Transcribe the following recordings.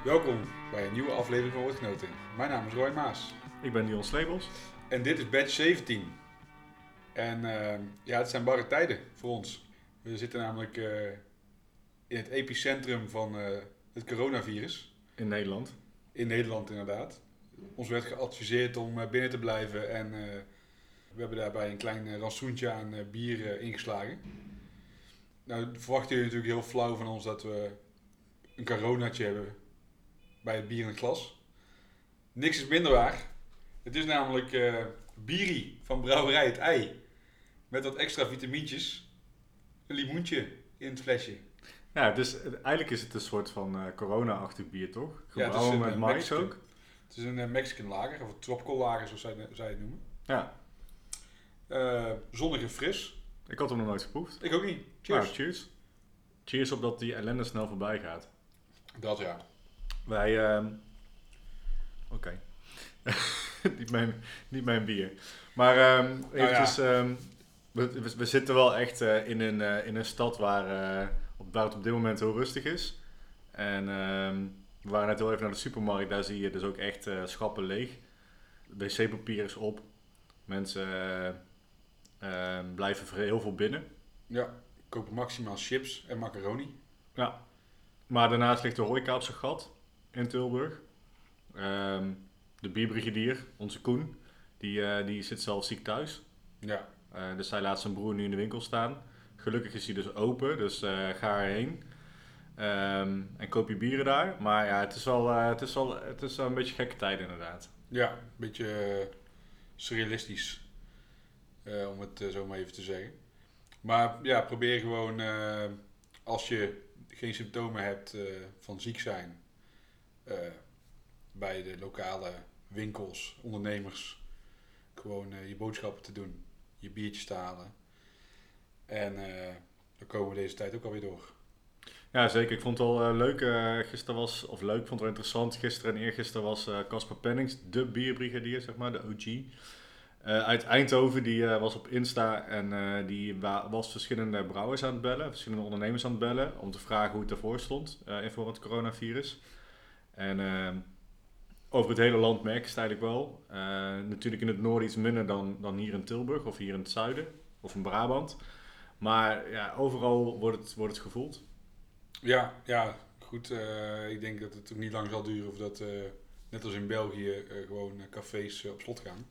Welkom bij een nieuwe aflevering van Woordgenoten. Mijn naam is Roy Maas Ik ben Dion Slebels. en dit is batch 17. En eh, ja, het zijn barre tijden voor ons. We zitten namelijk eh, in het epicentrum van eh, het coronavirus. in Nederland. In Nederland inderdaad. Ons werd geadviseerd om eh, binnen te blijven en we hebben daarbij een klein rantsoentje aan bier ingeslagen. Nou verwachten jullie natuurlijk heel flauw van ons dat we een coronaatje hebben bij het bier in het glas. Niks is minder waar. Het is namelijk eh Biri van Brouwerij Het Ei. Met wat extra vitamintjes. Een limoentje in het flesje. Ja, dus het- eigenlijk is het een soort van eh, corona-achtig bier, toch? Ja, het is Gebrouwen een, met eh, mais Mexican. ook. Het is een eh, Mexican lager, of een tropical lager zoals zij, zij het noemen. Ja, Eh, zonnig en fris. ik had hem nog nooit geproefd. Ik ook niet. Cheers. Nou, cheers. Cheers op dat die ellende snel voorbij gaat. Dat ja. Wij, ehm oké. niet, mijn, niet mijn bier. Maar ja. eventjes, ehm, we, we, we zitten wel echt eh, in, een, eh, in een stad waar, eh, op, waar het op dit moment heel rustig is. En we waren net heel even naar de supermarkt, daar zie je dus ook echt schappen leeg. Wc-papier is op. Mensen blijven heel veel binnen. Ja, kopen maximaal chips en macaroni. Ja. Maar daarnaast ligt de horeca op zijn gat in Tilburg. Ehm, de bierbrigadier, onze Koen, die, eh, die zit zelf ziek thuis. Ja, Eh, dus hij laat zijn broer nu in de winkel staan. Gelukkig is hij dus open, dus eh, ga erheen. Ehm, en koop je bieren daar. Maar ja, het is wel, het is wel, het is wel een beetje gekke tijd inderdaad. ja een beetje surrealistisch. om het zo maar even te zeggen. Maar ja, probeer gewoon als je geen symptomen hebt van ziek zijn. Eh, bij de lokale winkels, ondernemers. Gewoon eh, je boodschappen te doen. Je biertjes te halen. En eh, dan komen we deze tijd ook alweer door. Ja, zeker. Ik vond het wel eh, leuk. eh gisteren was, of leuk, vond het wel interessant. Gisteren en eergisteren was eh, Casper Pennings, de bierbrigadier, zeg maar, de OG. eh, uit Eindhoven, die eh, was op Insta en eh, die wa- was verschillende brouwers aan het bellen, verschillende ondernemers aan het bellen, om te vragen hoe het ervoor stond eh in voor het coronavirus. En eh, over het hele land merk je het eigenlijk wel. Eh, natuurlijk in het noorden iets minder dan, dan hier in Tilburg of hier in het zuiden of in Brabant. Maar ja, overal wordt het, wordt het gevoeld. Ja, ja, goed. eh, ik denk dat het niet lang zal duren of dat, eh, net als in België, gewoon cafés op slot gaan.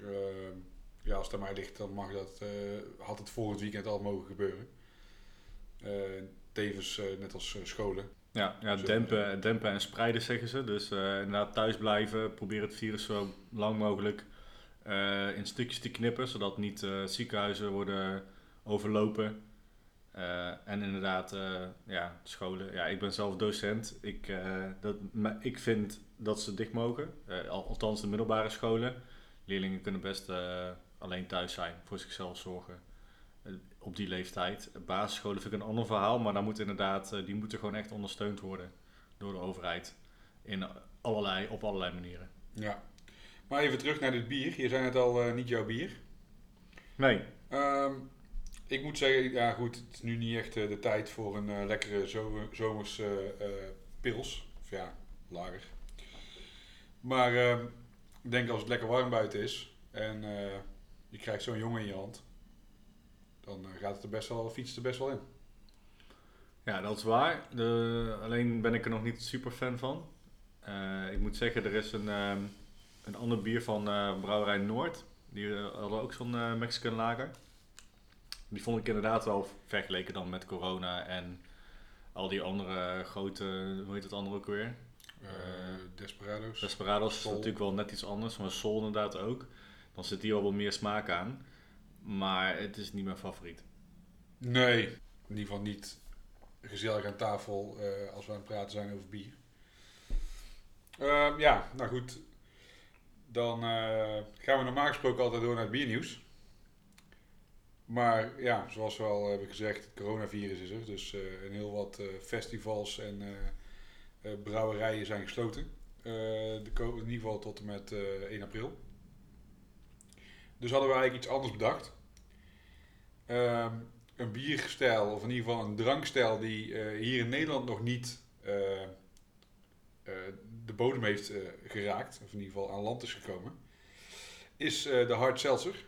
Eh, ja, als het aan mij ligt, dan mag dat, had het volgend weekend al mogen gebeuren. Tevens, net als scholen. Ja, ja dempen, dempen en spreiden zeggen ze. Dus eh, inderdaad thuis blijven, probeer het virus zo lang mogelijk eh, in stukjes te knippen, zodat niet eh, ziekenhuizen worden overlopen. En inderdaad, ja, scholen. Ja, ik ben zelf docent. Ik, dat, ik vind dat ze dicht mogen, al- althans de middelbare scholen. Leerlingen kunnen best alleen thuis zijn, voor zichzelf zorgen op die leeftijd. Basisscholen vind ik een ander verhaal, maar dan moet inderdaad, eh, die moeten gewoon echt ondersteund worden door de overheid. In allerlei, op allerlei manieren. Ja. Maar even terug naar dit bier. Je zei het al, eh, niet jouw bier. Nee, Ehm, ik moet zeggen, ja goed, het is nu niet echt eh, de tijd voor een lekkere zo zomers pils. Of ja, lager. Maar ehm, ik denk als het lekker warm buiten is en je krijgt zo'n jongen in je hand, dan eh, gaat het er best wel, fietst er best wel in. ja, dat is waar. De, alleen ben ik er nog niet super fan van. Eh, ik moet zeggen, er is een, ehm, een ander bier van eh, Brouwerij Noord. Die hadden ook zo'n Mexican lager. Die vond ik inderdaad wel vergeleken dan met corona en al die andere grote, hoe heet het andere ook weer? Desperados. Desperados is natuurlijk wel net iets anders, maar Sol inderdaad ook. Dan zit hier al wat meer smaak aan. Maar het is niet mijn favoriet. Nee, in ieder geval niet gezellig aan tafel eh, als we aan het praten zijn over bier. Ehm, ja, nou goed. Dan eh, gaan we normaal gesproken altijd door naar het biernieuws. Maar ja, zoals we al hebben gezegd, het coronavirus is er. Dus eh een heel wat eh, festivals en eh, eh, brouwerijen zijn gesloten. Eh, de in ieder geval tot en met eh 1 april. Dus hadden we eigenlijk iets anders bedacht. Ehm, een bierstijl, of in ieder geval een drankstijl die eh, hier in Nederland nog niet eh, bodem heeft eh, geraakt, of in ieder geval aan land is gekomen, is eh, de hard seltzer.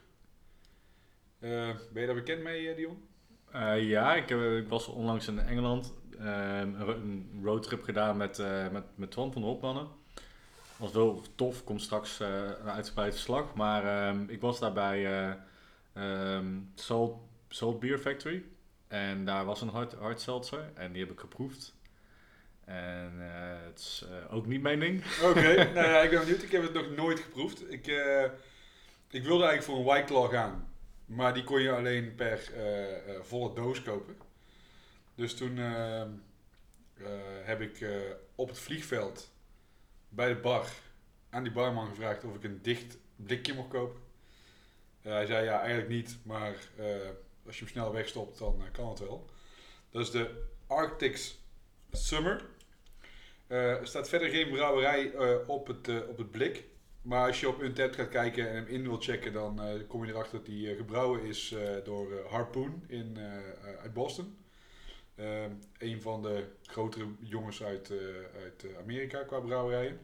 Eh, ben je daar bekend mee, eh, Dion? Eh, ja, ik, ik was onlangs in Engeland. ehm, een ro- een roadtrip gedaan met, eh, met, met Twan van de Hopmannen. Was wel tof, komt straks eh, een uitgebreid verslag. Maar ehm, ik was daar bij eh, ehm, Salt, Salt Beer Factory. En daar was een hard, hard seltzer en die heb ik geproefd. En eh, het is ook niet mijn ding. Oké, nou ja, ik ben benieuwd. Ik heb het nog nooit geproefd. Ik, ik wilde eigenlijk voor een White Claw gaan. Maar die kon je alleen per volle doos kopen. Dus toen eh, eh, heb ik op het vliegveld bij de bar aan die barman gevraagd of ik een dicht blikje mocht kopen. Eh, hij zei ja, eigenlijk niet, maar eh, als je hem snel wegstopt, dan eh, kan het wel. Dat is de Arctic's Summer. Er staat verder geen brouwerij op, het, op het blik. Maar als je op Untapped gaat kijken en hem in wil checken, dan kom je erachter dat hij eh, gebrouwen is door Harpoon in, uit Boston. Eh, een van de grotere jongens uit, eh, uit eh, Amerika qua brouwerijen.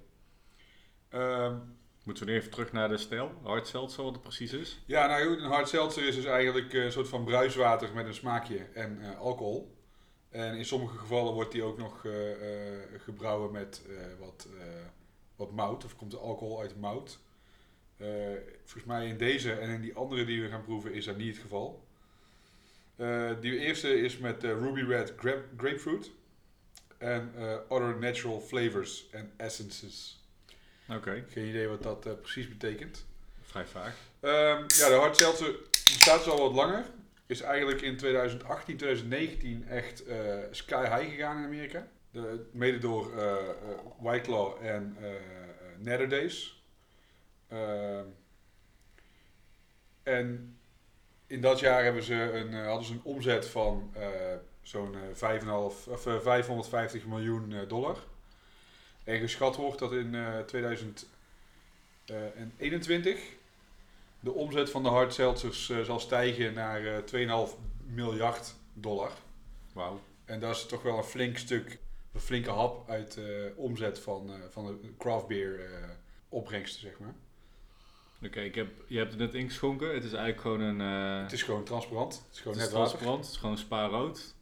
Ehm, Moeten we nu even terug naar de stijl? Hard seltzer, wat het precies is. ja, nou goed, een hard seltzer is dus eigenlijk eh, een soort van bruiswater met een smaakje en alcohol. En in sommige gevallen wordt die ook nog eh, gebrouwen met wat, wat mout, of komt de alcohol uit mout. Volgens mij in deze en in die andere die we gaan proeven is dat niet het geval. Eh, die eerste is met eh, Ruby Red grape- Grapefruit en eh, Other Natural Flavors and Essences. Oké, Geen idee wat dat precies betekent. vrij vaag. Ehm, ja, de hard seltzer bestaat al wat langer. Is eigenlijk in 2018, 2019 echt sky high gegaan in Amerika. De, mede door White Claw en eh, eh, Nether Days. Ehm, en in dat jaar hebben ze een, eh, hadden ze een omzet van eh, zo'n eh, 5,5 of, eh, 550 miljoen dollar. En geschat wordt dat in eh 2021 de omzet van de hard seltzers zal stijgen naar eh 2,5 miljard dollar. Wauw. En dat is toch wel een flink stuk, een flinke hap uit de omzet van, van de craft beer opbrengsten, zeg maar. Oké, ik heb, je hebt het net ingeschonken. Het is eigenlijk gewoon een... eh, Het is gewoon transparant. Het is gewoon het is net water. transparant. Het is gewoon spaarrood.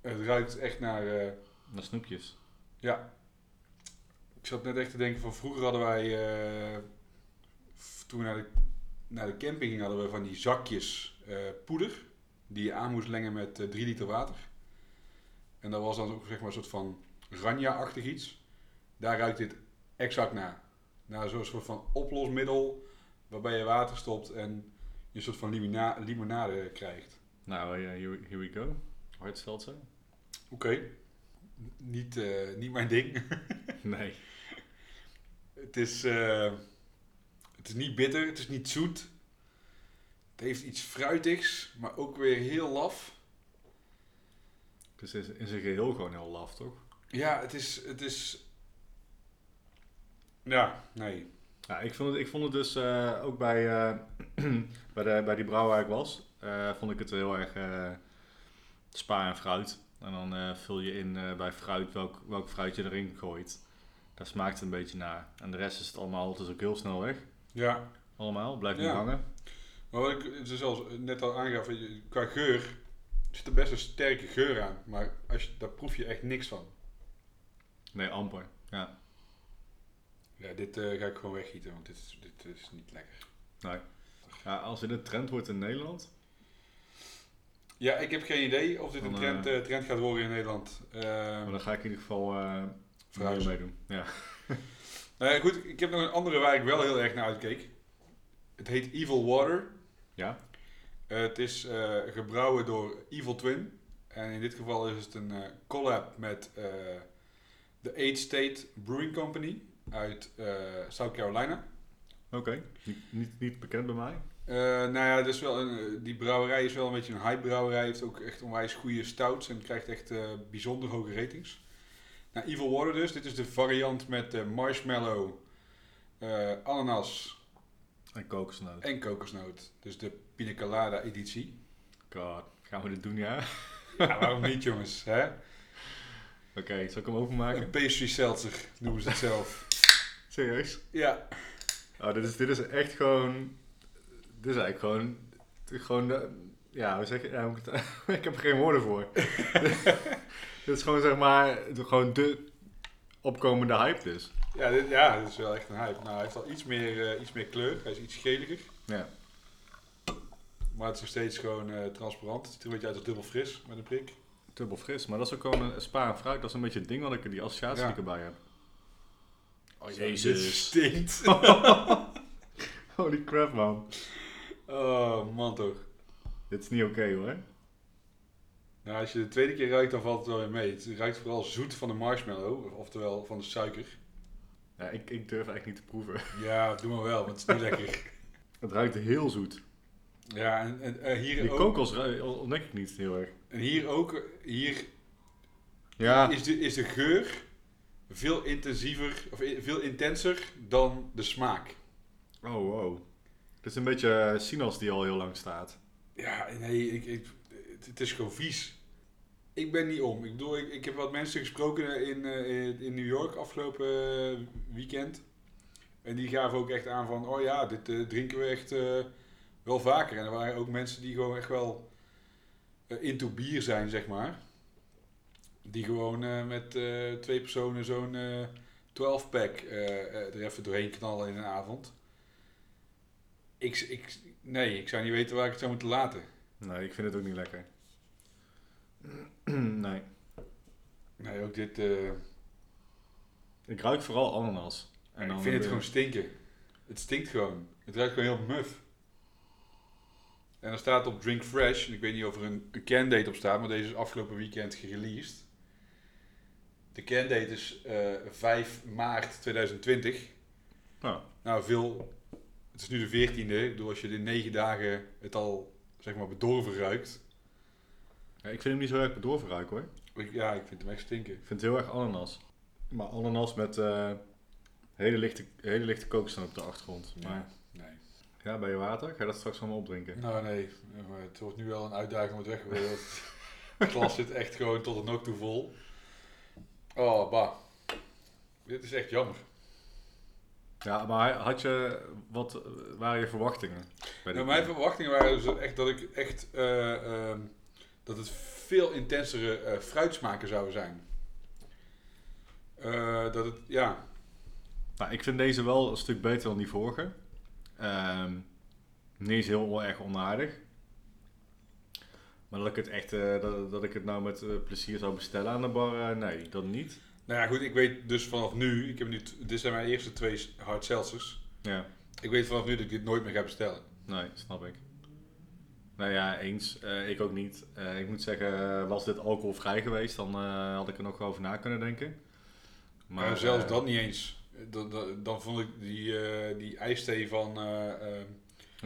Het ruikt echt naar, eh, Naar snoepjes. ja. Ik zat net echt te denken van vroeger hadden wij, eh, toen we naar de, naar de camping gingen, hadden we van die zakjes poeder. Die je aan moest lengen met 3 liter water. En dat was dan ook zeg maar een soort van ranja-achtig iets. Daar ruikt dit exact naar. Naar zo'n soort van oplosmiddel waarbij je water stopt en je een soort van limona- limonade krijgt. Nou, here, here we go. Hard seltzer? Oké. Niet, eh, niet mijn ding. Nee. Het is, eh, het is niet bitter, het is niet zoet. Het heeft iets fruitigs, maar ook weer heel laf. Het is in zijn geheel gewoon heel laf, toch? Ja, het is, het is... Ja, nee. Ja, ik vond het, ik vond het dus eh, ook bij, eh, bij, de, bij die brouwer waar ik was, eh, vond ik het heel erg eh, spa en fruit. En dan vul je in bij fruit welk, welk fruit je erin gooit. Daar smaakt het een beetje naar. En de rest is het allemaal, is ook heel snel weg. Ja, Allemaal, blijft niet Ja. hangen. maar wat ik al net al aangaf, qua geur zit er best een sterke geur aan. Maar als je, daar proef je echt niks van. Nee, amper. Ja. Ja, dit eh, ga ik gewoon weggieten, want dit is, dit is niet lekker. Nee. ja, als dit een trend wordt in Nederland, Ja, ik heb geen idee of dit een Dan, trend, eh, eh, trend gaat worden in Nederland. maar Ehm dan ga ik in ieder geval eh Verhuizen. meedoen. Ja. Nou ja, goed, ik heb nog een andere waar ik wel heel erg naar uitkeek. Het heet Evil Water. ja? Eh, het is eh, gebrouwen door Evil Twin. En in dit geval is het een eh, collab met eh, de Eight State Brewing Company uit eh, South Carolina. Oké. Niet, niet, niet bekend bij mij. Eh, nou ja, dus wel een, eh, die brouwerij is wel een beetje een hype brouwerij. Heeft ook echt onwijs goede stouts en krijgt echt bijzonder hoge ratings. Nou, Evil Water dus. Dit is de variant met marshmallow, ananas En kokosnoot. en kokosnoot. Dus de pina colada editie. God, gaan we dit doen, ja? Ja, waarom niet jongens? Oké, zal ik hem openmaken? Een pastry seltzer noemen ze het zelf. Serieus? Ja. Oh, dit is, dit is echt gewoon... Dit is eigenlijk gewoon... Gewoon de, ja, hoe zeg je? Ja, ik, heb er geen woorden voor. dit is gewoon zeg maar... Gewoon de opkomende hype dus. Ja, dit, ja, dit is wel echt een hype. Nou, hij heeft al iets meer, eh, iets meer kleur. Hij is iets geliger. Ja. Maar het is nog steeds gewoon eh, transparant. Het ziet er een beetje uit als dubbel fris met een prik. Dubbel fris. Maar dat is ook gewoon een spa en fruit. Dat is een beetje het ding wat ik die associatie Ja. die ik erbij heb. Oh, Jezus. Dit stinkt. Holy crap man. oh, man toch. Dit is niet oké hoor. Nou, als je de tweede keer ruikt, dan valt het wel weer mee. Het ruikt vooral zoet van de marshmallow, oftewel van de suiker. Ja, ik, ik durf eigenlijk niet te proeven. Ja, doe maar wel, want het is niet lekker. Het ruikt heel zoet. Ja, en, en eh, hier Die ook. kokos ontdek ik niet heel erg. En hier ook, hier Ja. is, de, is de geur veel intensiever, of i- veel intenser dan de smaak. Oh wow. Het is een beetje eh, sinaas die al heel lang staat. Ja, nee, ik, ik, het, is gewoon vies. Ik ben niet om. Ik bedoel, ik, ik heb wat mensen gesproken in, eh, in, in New York afgelopen eh, weekend. En die gaven ook echt aan van, oh ja, dit eh, drinken we echt eh, wel vaker. En er waren ook mensen die gewoon echt wel eh, into bier zijn, zeg maar. Die gewoon eh, met eh, twee personen zo'n eh 12-pack eh, er even doorheen knallen in een avond. Ik, ik, nee, ik zou niet weten waar ik het zou moeten laten. Nee, ik vind het ook niet lekker. nee. Nee, ook dit. Ik ruik vooral ananas. En ik dan vind het gewoon stinken. Het stinkt gewoon. Het ruikt gewoon heel muf. En er staat op Drink Fresh, en ik weet niet of er een, een op staat, maar deze is afgelopen weekend gereleased. De candate is eh 5 maart 2020. Nou, Nou, veel. Het is nu de 14e. Ik bedoel, als je in 9 dagen het al zeg maar bedorven ruikt. ja, ik vind hem niet zo erg bedorven ruiken hoor. Ik- Ja, ik vind hem echt stinken. Ik vind het heel erg ananas. Maar ananas met eh, hele, lichte, hele lichte op de achtergrond. Maar Nee. ja, bij je water? Ga je dat straks allemaal opdrinken? Nou nee, maar het wordt nu wel een uitdaging om het weg te Het glas zit echt gewoon tot het nog toe vol. Oh, bah. Dit is echt jammer. Ja, maar had je, wat waren je verwachtingen? Bij Nou, mijn verwachtingen waren dus echt dat ik echt eh, ehm, dat het veel intensere eh, fruitsmaken zouden zijn. Eh, dat het, ja, Nou, ik vind deze wel een stuk beter dan die vorige. Ehm niet eens heel erg onaardig. Maar dat ik het echt, eh, dat, dat ik het nou met eh, plezier zou bestellen aan de bar, eh, nee, dat niet. nou ja goed, ik weet dus vanaf nu, ik heb nu, dit zijn mijn eerste twee hard seltzers. Ja, Ik weet vanaf nu dat ik dit nooit meer ga bestellen. nee, snap ik. Nou ja, eens. Ik ook niet. Ik moet zeggen, was dit alcoholvrij geweest, dan had ik er nog over na kunnen denken. Maar zelfs eh, dat niet eens. Dan, dan, dan vond ik die, die ijsthee van.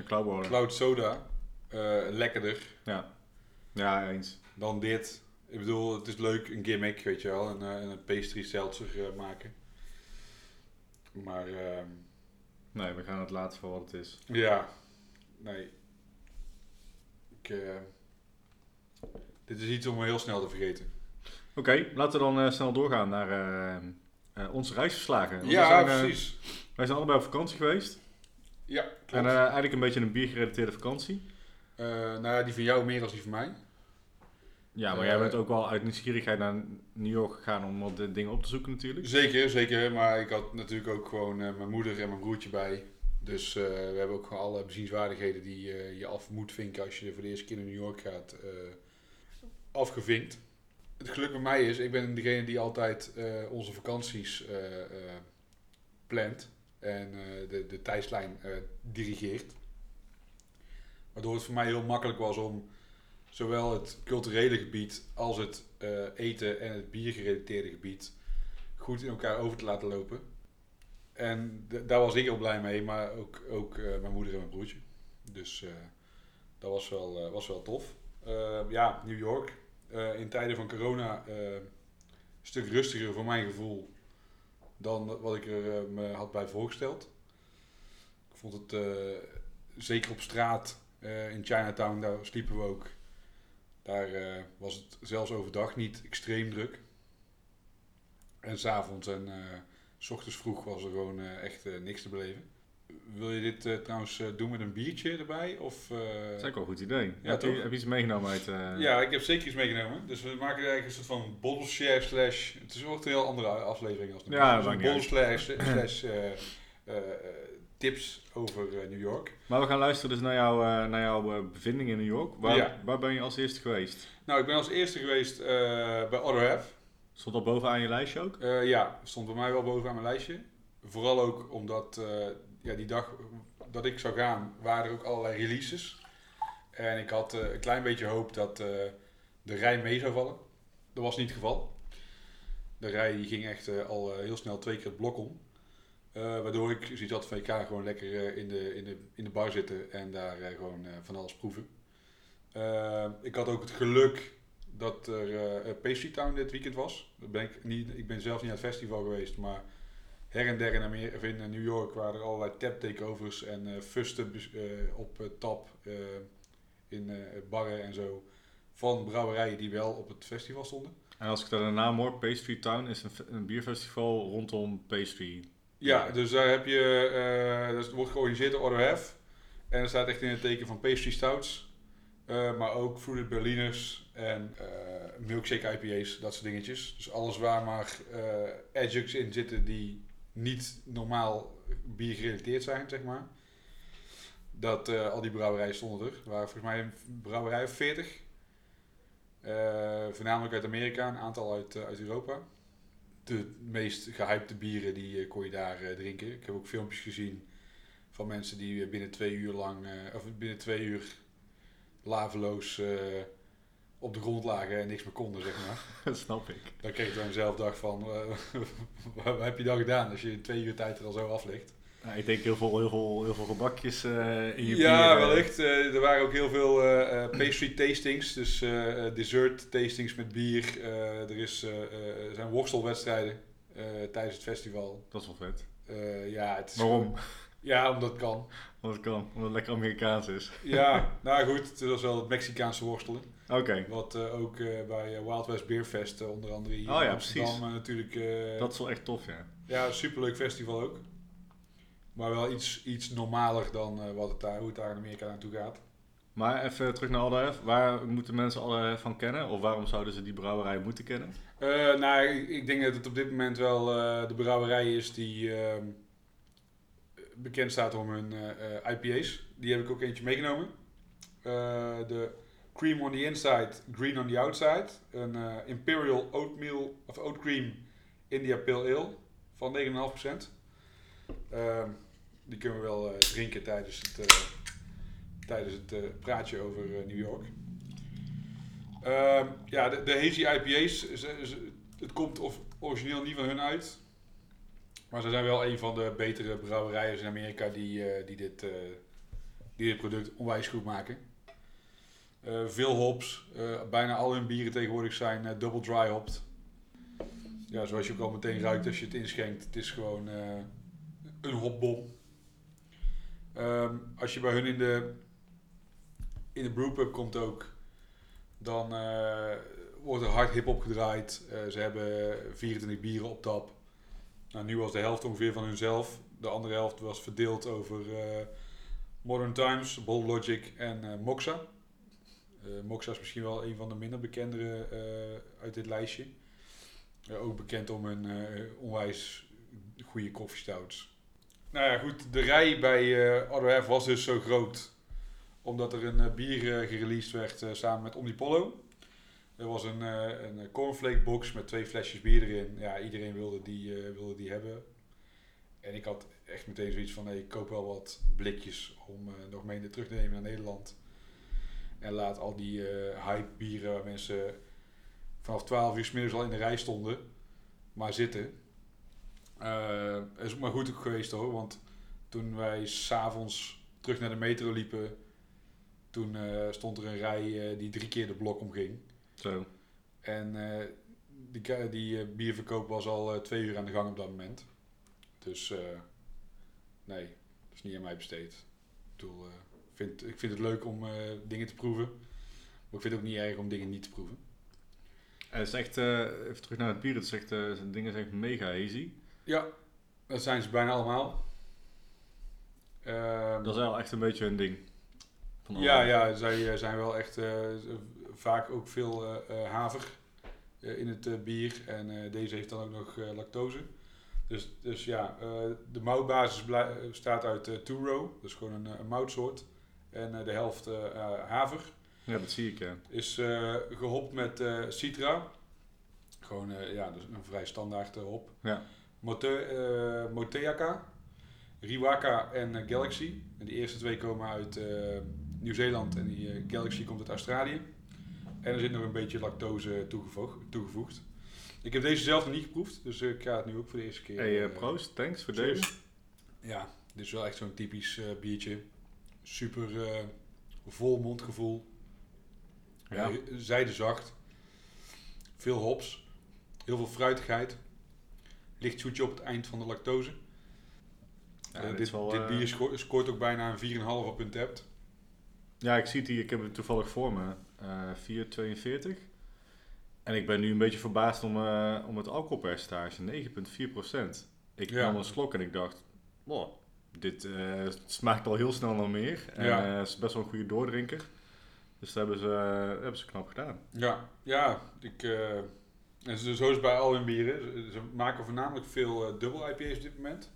Cloud Soda lekkerder ja. Ja, eens. dan dit. Ik bedoel, het is leuk, een gimmick, weet je wel. Een, eh, een pastry seltzer eh, maken. Maar ehm, Nee, we gaan het laten voor wat het is. ja, nee. Ik, eh, dit is iets om heel snel te vergeten. Oké, laten we dan snel doorgaan naar eh, onze reisverslagen. Want Ja, zijn, precies. wij zijn allebei op vakantie geweest. Ja, klopt. En eigenlijk een beetje een biergerelateerde vakantie. Nou ja, die van jou meer dan die van mij. Ja, maar Eh, jij bent ook wel uit nieuwsgierigheid naar New York gegaan om wat dingen op te zoeken natuurlijk. Zeker, zeker. Maar ik had natuurlijk ook gewoon eh, mijn moeder en mijn broertje bij. Dus eh, we hebben ook gewoon alle bezienswaardigheden die eh, je af moet vinken als je voor de eerste keer naar New York gaat, eh, afgevinkt. Het geluk met mij is, ik ben degene die altijd eh, onze vakanties eh, eh, plant en eh, de, de tijdslijn eh, dirigeert. Waardoor het voor mij heel makkelijk was om zowel het culturele gebied als het eh, eten en het biergerelateerde gebied goed in elkaar over te laten lopen. En daar was ik heel blij mee, maar ook, ook eh, mijn moeder en mijn broertje. Dus eh, dat was wel, was wel tof. Eh, ja, New York. In tijden van corona eh, een stuk rustiger voor mijn gevoel dan wat ik er me had bij voorgesteld. Ik vond het zeker op straat in Chinatown, daar sliepen we ook. Daar eh, was het zelfs overdag niet extreem druk. En s'avonds en eh, s ochtends vroeg was er gewoon eh, echt niks te beleven. Wil je dit trouwens doen met een biertje erbij? Of, Dat is ook wel een goed idee. Ja, heb, je, heb je iets meegenomen uit... Ja, ik heb zeker iets meegenomen. Dus we maken eigenlijk een soort van bottle share slash... Het is ook een heel andere aflevering als Ja, dus maakt een bottle slash, slash tips over eh, New York. Maar we gaan luisteren dus naar, jou, eh, naar jouw eh, bevinding in New York. Waar, Ja. waar ben je als eerste geweest? Nou, ik ben als eerste geweest bij Other Half. Stond dat bovenaan je lijstje ook? Ja, stond bij mij wel bovenaan mijn lijstje. Vooral ook omdat ja, die dag dat ik zou gaan, waren er ook allerlei releases. En ik had een klein beetje hoop dat de rij mee zou vallen. Dat was niet het geval. De rij die ging echt al heel snel twee keer het blok om. Eh, waardoor ik zoiets had van gewoon lekker eh, in, de, in, de, in de bar zitten en daar eh, gewoon van alles proeven. Ik had ook het geluk dat er Pastry Town dit weekend was. Dat ben ik, niet, ik ben zelf niet naar het festival geweest, maar her en der in, Amer- of in New York waren er allerlei tap takeovers en fusten op tap in barren en zo. Van brouwerijen die wel op het festival stonden. En als ik daar de naam hoor, Pastry Town is een, een bierfestival rondom pastry. Ja, dus daar heb je, eh dat wordt georganiseerd door Half. En er staat echt in het teken van pastry stouts. eh, maar ook fruited berliners en eh, milkshake IPA's, dat soort dingetjes. Dus alles waar maar adjuncts in zitten die niet normaal bier gerelateerd zijn, zeg maar. Dat, al die brouwerijen stonden er. Er waren volgens mij een brouwerij of 40. Eh, voornamelijk uit Amerika, een aantal uit, uit Europa de meest gehypte bieren die eh, kon je daar eh, drinken. Ik heb ook filmpjes gezien van mensen die eh, binnen twee uur lang, of binnen twee uur laveloos op de grond lagen en niks meer konden, zeg maar. dat snap ik. Dan kreeg ik dan zelf dag van, wat heb je dan gedaan als je in twee uur tijd er al zo af ligt? Nou, ik denk heel veel, heel veel, heel veel gebakjes eh, in je Ja, bier. eh. wellicht. Eh, er waren ook heel veel pastry tastings, dus dessert tastings met bier. Er, is, er zijn worstelwedstrijden tijdens het festival. Dat is wel vet. Ja, het is Waarom? Ja, omdat het kan. Omdat het kan. Omdat het lekker Amerikaans is. Ja, nou goed, het was wel het Mexicaanse worstelen. Oké, Wat ook bij Wild West Beer Fest onder andere hier Oh in ja, Amsterdam precies. natuurlijk... dat is wel echt tof, ja. Ja, superleuk festival ook. Maar wel iets, iets normaler dan eh, wat het daar, hoe het daar in Amerika naartoe gaat. Maar even terug naar Alderhef. Waar moeten mensen Alderhef van kennen? Of waarom zouden ze die brouwerij moeten kennen? Eh, nou, ik, ik denk dat het op dit moment wel eh, de brouwerij is die ehm, bekend staat om hun IPA's. Die heb ik ook eentje meegenomen. De Cream on the Inside, Green on the Outside. Een Imperial Oatmeal of Oat Cream India Pale Ale van 9,5%. Ehm, die kunnen we wel eh, drinken tijdens het, eh, tijdens het eh, praatje over New York. Ehm, ja, de, de IPA's, het komt of, origineel niet van hun uit. Maar ze zijn wel een van de betere brouwerijen in Amerika die, die, dit, die dit product onwijs goed maken. Veel hops, bijna al hun bieren tegenwoordig zijn eh, double dry hopped. Ja, zoals je ook al meteen ruikt als je het inschenkt, het is gewoon een hopbom. Ehm, als je bij hun in de, in de brewpub komt ook, dan eh, wordt er hard hip-hop gedraaid. Eh, ze hebben 24 bieren op tap. Nou, nu was de helft ongeveer van hunzelf. De andere helft was verdeeld over eh, Modern Times, Bold Logic en Moxa. Moxa is misschien wel een van de minder bekendere uit dit lijstje. Ook bekend om hun onwijs goede koffiestouts. Nou ja, goed. De rij bij Half was dus zo groot. Omdat er een eh, bier eh, gereleased werd samen met Omnipollo. Er was een, een cornflake box met twee flesjes bier erin. Ja, iedereen wilde die, wilde die hebben. En ik had echt meteen zoiets van, hey, ik koop wel wat blikjes om nog mee terug te nemen naar Nederland. En laat al die hype bieren waar mensen vanaf 12 uur 's al in de rij stonden, maar zitten. Het is maar goed ook geweest hoor, want toen wij s'avonds terug naar de metro liepen, toen eh, stond er een rij eh, die drie keer de blok omging. Zo. En die, die bierverkoop was al twee uur aan de gang op dat moment. Dus nee, dat is niet aan mij besteed. Ik, bedoel, vind, ik vind het leuk om dingen te proeven. Maar ik vind het ook niet erg om dingen niet te proeven. En het is echt, even terug naar het bier, het is echt, eh, het ding is echt mega hazy. Ja, dat zijn ze bijna allemaal. Ehm, Dat is wel echt een beetje een ding. Van ja, ja, zij eh, zijn wel echt eh, vaak ook veel eh, haver in het bier. En deze heeft dan ook nog lactose. Dus, dus ja, de moutbasis bestaat uit two row. Dat is gewoon een, een moutsoort. En de helft haver. Ja, dat zie ik, ja. Is eh, gehopt met Citra. Gewoon ja, dus een vrij standaard hop. Ja. Mote, Moteaka, Riwaka en eh, Galaxy. En die eerste twee komen uit eh, Nieuw-Zeeland en die Galaxy komt uit Australië. En er zit nog een beetje lactose toegevoegd. toegevoegd. Ik heb deze zelf nog niet geproefd, dus ik ga het nu ook voor de eerste keer. Hey, proost, thanks voor deze. Ja, dit is wel echt zo'n typisch biertje. Super vol mondgevoel. Ja. Ja. zijdezacht. Veel hops. Heel veel fruitigheid. Licht zoetje op het eind van de lactose. Ja, Eh, dit dit, wel, dit eh, bier sco- scoort ook bijna een 4,5 op tapt. Ja, ik zie het hier, ik heb het toevallig voor me. eh 4,42. En ik ben nu een beetje verbaasd om, eh, om het alcoholpercentage, 9,4%. Ik Ja. nam een slok en ik dacht, wow, dit smaakt al heel snel naar meer. En Ja. het is best wel een goede doordrinker. Dus dat hebben ze, dat hebben ze knap gedaan. Ja, ja. Ik, en zo is het bij al hun bieren. Ze, maken voornamelijk veel eh dubbel IPA's op dit moment.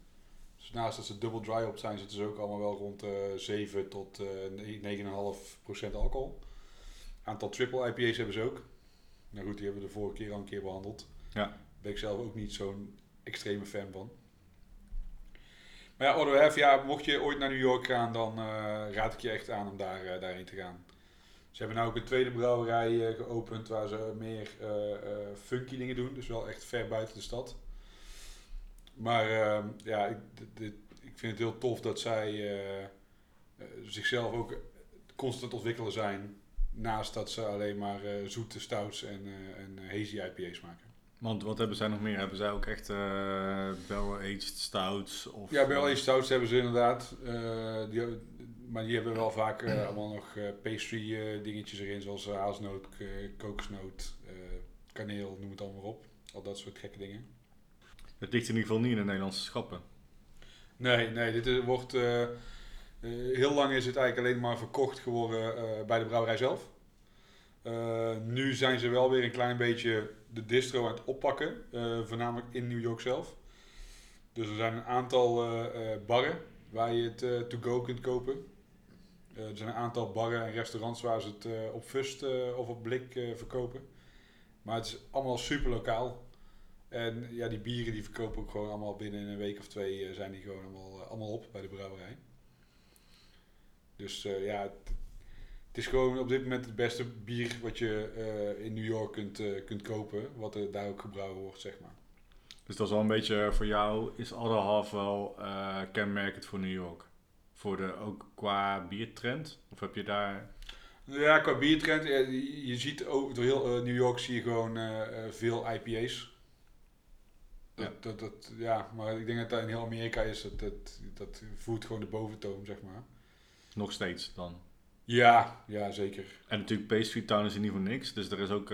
Dus naast dat ze dubbel dry op zijn, zitten ze ook allemaal wel rond eh 7 tot eh 9,5 procent alcohol. Aantal triple IPA's hebben ze ook. Nou goed, die hebben we de vorige keer al een keer behandeld. Ja. Daar ben ik zelf ook niet zo'n extreme fan van. Maar ja, Ordo F, ja, mocht je ooit naar New York gaan, dan raad ik je echt aan om daar, daarheen te gaan. Ze hebben nou ook een tweede brouwerij eh, geopend waar ze meer eh, eh, funky dingen doen. Dus wel echt ver buiten de stad. Maar eh, ja, ik, dit- ik vind het heel tof dat zij zichzelf ook constant ontwikkelen zijn. Naast dat ze alleen maar zoete stouts en, en hazy IPA's maken. Want wat hebben zij nog meer? Hebben zij ook echt eh barrel-aged stouts? Of, Ja, alle stouts hebben ze inderdaad. die, maar die hebben wel vaak eh, allemaal nog eh, pastry eh, dingetjes erin. Zoals hazelnoot, kokosnoot, kaneel, noem het allemaal op. Al dat soort gekke dingen. Het ligt in ieder geval niet in de Nederlandse schappen. Nee, nee, dit is- wordt... heel lang is het eigenlijk alleen maar verkocht geworden bij de brouwerij zelf. Nu zijn ze wel weer een klein beetje de distro aan het oppakken. voornamelijk in New York zelf. Dus er zijn een aantal barren waar je het eh, to go kunt kopen. Eh, er zijn een aantal barren en restaurants waar ze het eh, op fust eh, of op blik verkopen. Maar het is allemaal super lokaal. En ja, die bieren die verkopen ook gewoon allemaal binnen een week of twee zijn die gewoon allemaal, allemaal op bij de brouwerij. Dus ja, het, is gewoon op dit moment het beste bier wat je in New York kunt, kunt kopen. Wat er daar ook gebrouwen wordt, zeg maar. Dus dat is wel een beetje voor jou, is Other Half wel kenmerkend voor New York? Voor de, ook qua biertrend? Of heb je daar... Ja, qua biertrend, je ziet ook door heel eh, New York zie je gewoon eh, eh, veel IPA's. Dat, Ja. dat, dat, ja, maar ik denk dat dat in heel Amerika is, dat, dat, dat voert gewoon de boventoon, zeg maar. Nog steeds dan? Ja, ja, zeker. En natuurlijk Pastry Town is in ieder geval niks. Dus er is ook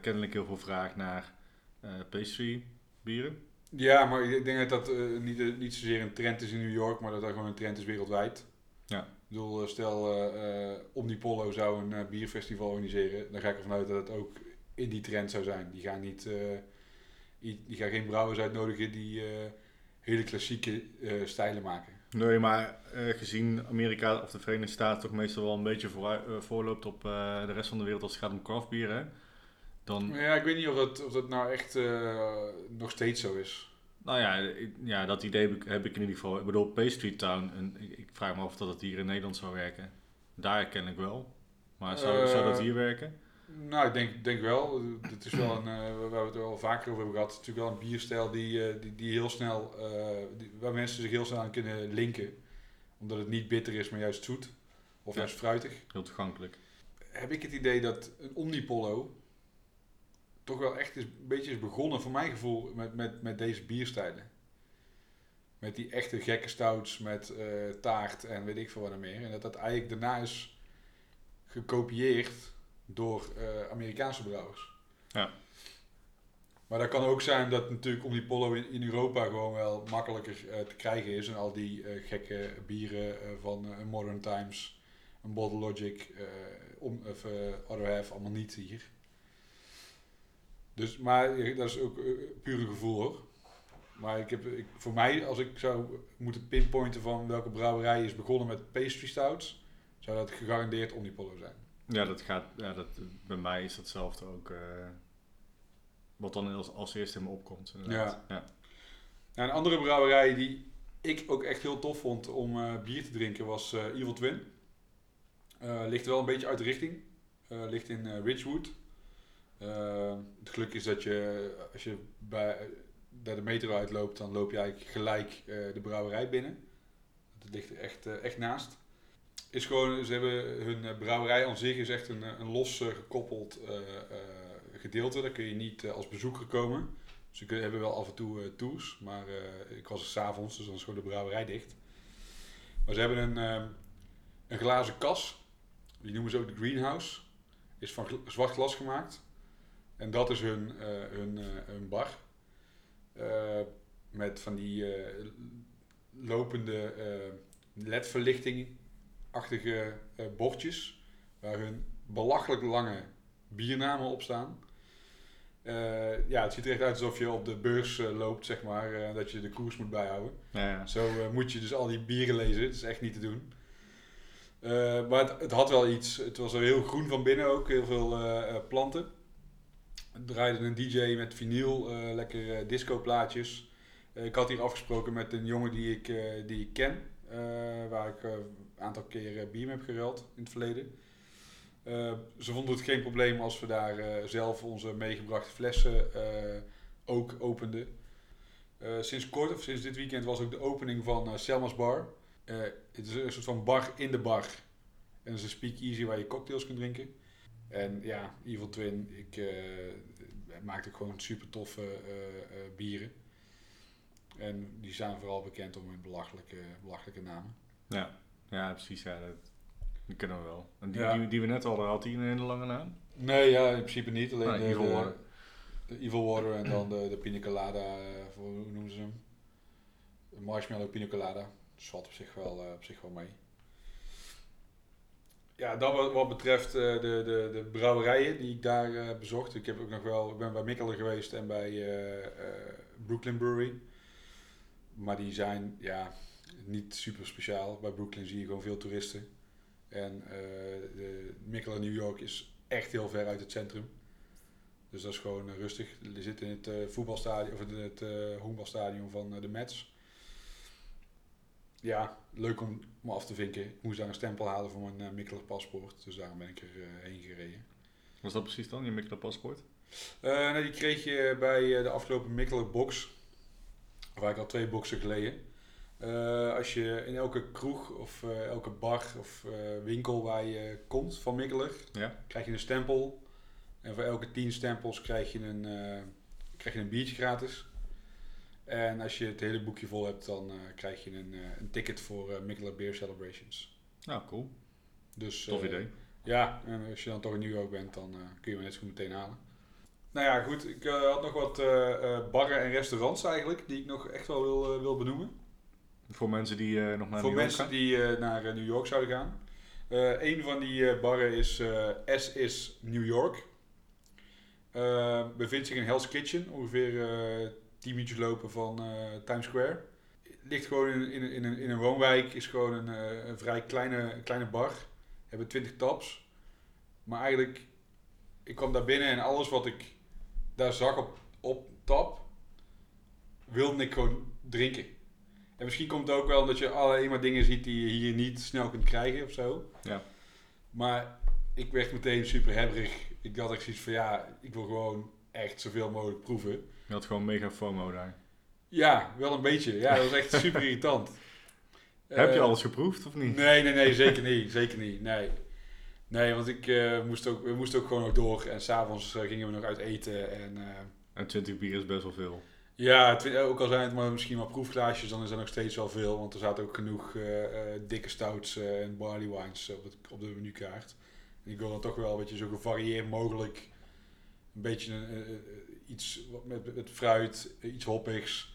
kennelijk heel veel vraag naar eh, pastry bieren. Ja, maar ik denk dat dat eh, niet, niet zozeer een trend is in New York, maar dat dat gewoon een trend is wereldwijd. Ja. Ik bedoel, eh, stel eh eh, Omnipollo zou een eh, bierfestival organiseren, dan ga ik ervan uit dat het ook in die trend zou zijn. Die gaan, niet, eh, die gaan geen brouwers uitnodigen die eh, hele klassieke eh, stijlen maken. Nee, maar eh, gezien Amerika of de Verenigde Staten toch meestal wel een beetje eh, voorloopt op eh, de rest van de wereld als het gaat om craft bier, hè, dan, ja, ik weet niet of dat, of dat nou echt eh, nog steeds zo is. nou ja, ik- ja, dat idee heb ik, heb ik in ieder geval. Ik bedoel, Pastry Town, en ik, ik vraag me af of dat het hier in Nederland zou werken. Daar ken ik wel. Maar zou, zou dat Eh, hier werken? Nou, ik denk, denk wel. Het is wel een, eh, waar we het wel vaker over hebben gehad. Het is natuurlijk wel een bierstijl die, eh, die, die heel snel, eh, die- waar mensen zich heel snel aan kunnen linken. Omdat het niet bitter is, maar juist zoet. Of Ja. juist fruitig. Heel toegankelijk. Heb ik het idee dat een Omnipollo toch wel echt is, een beetje is begonnen, voor mijn gevoel, met, met, met deze bierstijlen. Met die echte gekke stouts, met eh, taart en weet ik veel wat er meer. En dat dat eigenlijk daarna is gekopieerd door eh, Amerikaanse brouwers. Ja. Maar dat kan ook zijn dat natuurlijk Omnipollo in, in Europa gewoon wel makkelijker eh, te krijgen is. En al die gekke bieren van Modern Times, een Bottle Logic, om, of, Other Half allemaal niet hier. Dus, maar eh, dat is ook eh, puur een gevoel hoor. Maar ik heb, ik, voor mij, als ik zou moeten pinpointen van welke brouwerij is begonnen met pastry stouts, zou dat gegarandeerd Omnipollo zijn. Ja, dat gaat, ja dat, bij mij is datzelfde ook. eh, wat dan als, als eerste in me opkomt. inderdaad. Ja. Nou, een andere brouwerij die ik ook echt heel tof vond om bier te drinken was Evil Twin. Ligt wel een beetje uit de richting. Ligt in Ridgewood. Eh, het geluk is dat je, als je bij, bij de metro uitloopt, dan loop je eigenlijk gelijk eh, de brouwerij binnen. Het ligt er echt, eh, echt naast. Is gewoon, ze hebben hun eh, brouwerij aan zich is echt een, een los gekoppeld gedeelte. Daar kun je niet als bezoeker komen. Ze kunnen, hebben wel af en toe tours, maar ik was er s'avonds, dus dan is gewoon de brouwerij dicht. Maar ze hebben een, eh, een glazen kas, die noemen ze ook de greenhouse. Is van zwart glas gemaakt. En dat is hun, eh, hun, eh, hun bar. Eh, met van die lopende LED-verlichting-achtige bordjes. Waar hun belachelijk lange biernamen op staan. Ja, het ziet er echt uit alsof je op de beurs loopt, zeg maar. dat je de koers moet bijhouden. Ja, ja. Zo moet je dus al die bieren lezen. Het is echt niet te doen. Maar het, het had wel iets. Het was heel groen van binnen ook. Heel veel planten. Draaide een DJ met vinyl. eh, lekker disco plaatjes. Eh, ik had hier afgesproken met een jongen die ik, eh, die ik ken. waar ik een aantal keer mee heb geruild in het verleden. Ze vonden het geen probleem als we daar zelf onze meegebrachte flessen ook openden. Sinds kort, of sinds dit weekend, was ook de opening van Selma's Bar. Het is een soort van bar in de bar. En het is een speakeasy waar je cocktails kunt drinken. En ja, Evil Twin, ik uh, maakte ook gewoon super toffe eh, eh, bieren. En die zijn vooral bekend om hun belachelijke, belachelijke namen. Ja, ja precies. Ja, dat, die kennen we wel. En die, Ja. die, die we net hadden, had die een hele lange naam? Nee, ja, in principe niet. Alleen Ah, de, Evil Water. de Evil Water en dan de, de Pina Colada, eh, hoe noemen ze hem? De Marshmallow Pina Colada. Dus valt op zich wel, eh, op zich wel mee. Ja, dat wat, wat betreft eh, de, de, de brouwerijen die ik daar eh, bezocht. Ik, heb ook nog wel, ik ben bij Mikkeler geweest en bij eh, Brooklyn Brewery. Maar die zijn ja, niet super speciaal. Bij Brooklyn zie je gewoon veel toeristen. En de Mikkeler New York is echt heel ver uit het centrum. Dus dat is gewoon rustig. Je zit in het voetbalstadion of in het honkbalstadion van de Mets. Ja, leuk om me af te vinken. Ik moest daar een stempel halen voor mijn Mikkeler paspoort. Dus daarom ben ik er eh, heen gereden. Was dat precies dan, je Mikkeler paspoort? Eh, nee, die kreeg je bij de afgelopen Mikkeler box. Waar ik al twee boxen geleden. Als je in elke kroeg of elke bar of winkel waar je komt van Mikkeler, Ja. krijg je een stempel. En voor elke 10 stempels krijg je een, krijg je een biertje gratis. En als je het hele boekje vol hebt, dan eh, krijg je een, eh, een ticket voor Mikkeler Beer Celebrations. Nou, cool. Dus, Tof idee. Ja, en als je dan toch in New York bent, dan kun je hem net zo goed meteen halen. Nou ja, goed. Ik had nog wat barren en restaurants eigenlijk, die ik nog echt wel wil, wil benoemen. Voor mensen die nog naar Voor New York mensen gaan. die eh, naar eh, New York zouden gaan. Een van die barren is S is New York. Bevindt zich in Hell's Kitchen, ongeveer 10 minuutjes lopen van eh, Times Square. Ligt gewoon in, in, in, een, in een woonwijk, is gewoon een, eh, een vrij kleine, kleine bar. Hebben 20 taps. Maar eigenlijk, ik kwam daar binnen en alles wat ik daar zag op, op tap, wilde ik gewoon drinken. En misschien komt het ook wel omdat je alleen maar dingen ziet die je hier niet snel kunt krijgen of zo. Ja. Maar ik werd meteen super hebberig. Ik had echt zoiets van ja, ik wil gewoon echt zoveel mogelijk proeven. Je had gewoon mega FOMO daar. Ja, wel een beetje. Ja, dat was echt super irritant. Heb je Eh, alles geproefd of niet? Nee, nee, nee, zeker niet. Zeker niet. Nee. Nee, want ik eh, moest ook, we moesten ook gewoon nog door. En s'avonds uh, gingen we nog uit eten. En uh, En 20 bier is best wel veel. ja, ook al zijn het maar misschien maar proefglaasjes, dan is er nog steeds wel veel. Want er zaten ook genoeg dikke stouts en barley wines op, het, op de menukaart. En ik wil dan toch wel een beetje zo gevarieerd mogelijk een beetje een, iets met, met fruit, iets hoppigs.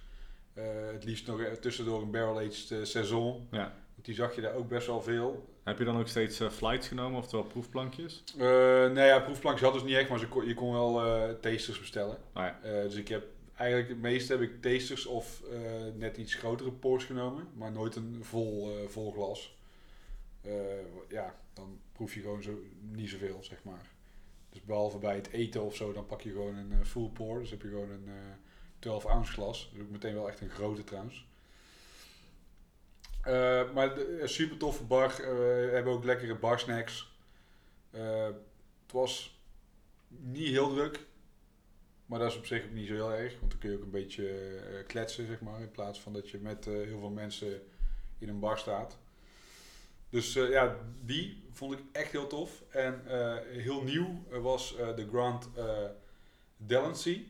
Eh, het liefst nog tussendoor een barrel-aged eh, saison. Ja. Want die zag je daar ook best wel veel. Heb je dan ook steeds eh, flights genomen, oftewel proefplankjes? Eh nou ja, proefplankjes hadden ze niet echt, maar ze kon, je kon wel tasters bestellen. Ah ja. Dus ik heb eigenlijk het meeste heb ik tasters of net iets grotere pours genomen, maar nooit een vol, vol glas. Ja, dan proef je gewoon zo, niet zoveel, zeg maar. Behalve bij het eten of zo, dan pak je gewoon een eh, full pour. Dus heb je gewoon een eh 12 ounce glas. Dus ook meteen wel echt een grote trouwens. Eh, maar de, super toffe bar. Eh, we hebben ook lekkere bar snacks. Eh, het was niet heel druk. Maar dat is op zich ook niet zo heel erg. Want dan kun je ook een beetje eh, kletsen, zeg maar. In plaats van dat je met eh, heel veel mensen in een bar staat. Dus eh, ja, die vond ik echt heel tof. En eh, heel nieuw eh, was eh, de Grand uh, Delancey.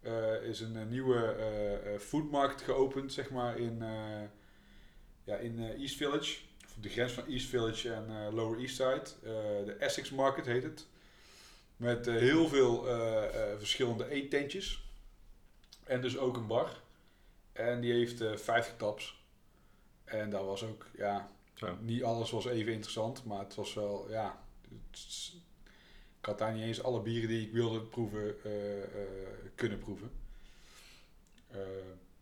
Eh, is een, nieuwe foodmarkt geopend, zeg maar, in, ja, in East Village. Of op de grens van East Village en Lower East Side. De Essex Market heet het. Met heel veel verschillende eettentjes. En dus ook een bar. En die heeft eh 50 taps. En daar was ook, ja, Niet alles was even interessant, maar het was wel, ja. ik had daar niet eens alle bieren die ik wilde proeven eh, eh, kunnen proeven. Eh,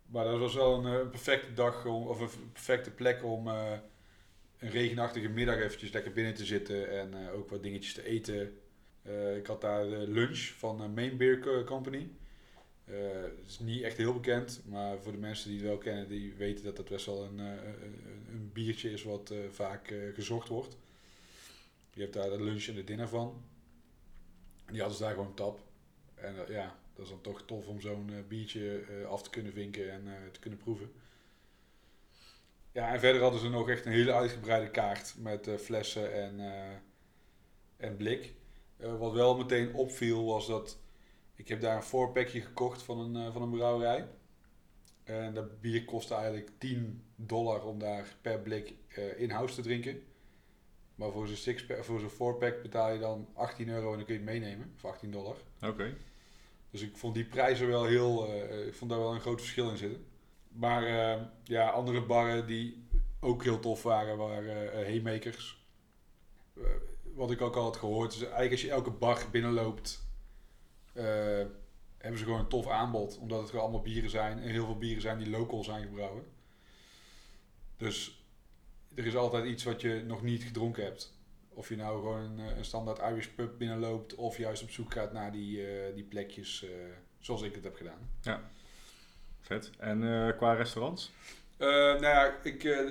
maar dat was wel een, perfecte dag, om, of een perfecte plek om een regenachtige middag eventjes lekker binnen te zitten en ook wat dingetjes te eten. Ik had daar lunch van Main Beer Co- Company. Eh, het is niet echt heel bekend, maar voor de mensen die het wel kennen, die weten dat het best wel een, eh, een, biertje is wat eh, vaak eh, gezocht wordt. Je hebt daar de lunch en de dinner van. En die hadden ze daar gewoon tap. En eh, ja, dat is dan toch tof om zo'n eh, biertje eh, af te kunnen vinken en eh, te kunnen proeven. Ja, en verder hadden ze nog echt een hele uitgebreide kaart met eh, flessen en, eh, en blik. Eh, wat wel meteen opviel was dat ik heb daar een voorpakje gekocht van een, eh, van een brouwerij. En dat bier kostte eigenlijk 10 dollar om daar per blik eh, in-house te drinken. Maar voor zo'n sixpack- voor zo'n fourpack betaal je dan 18 euro en dan kun je het meenemen. Of 18 dollar. Oké. Dus ik vond die prijzen wel heel... eh, ik vond daar wel een groot verschil in zitten. Maar ja, andere barren die ook heel tof waren, waren Haymakers. Wat ik ook al had gehoord, is eigenlijk als je elke bar binnenloopt, hebben ze gewoon een tof aanbod. Omdat het gewoon allemaal bieren zijn. En heel veel bieren zijn die local zijn gebrouwen. Dus er is altijd iets wat je nog niet gedronken hebt. Of je nou gewoon een, eh, een standaard Irish pub binnenloopt of juist op zoek gaat naar die, eh, die plekjes eh, zoals ik het heb gedaan. Vet. En eh, qua restaurants? Eh, nou ja, ik, eh,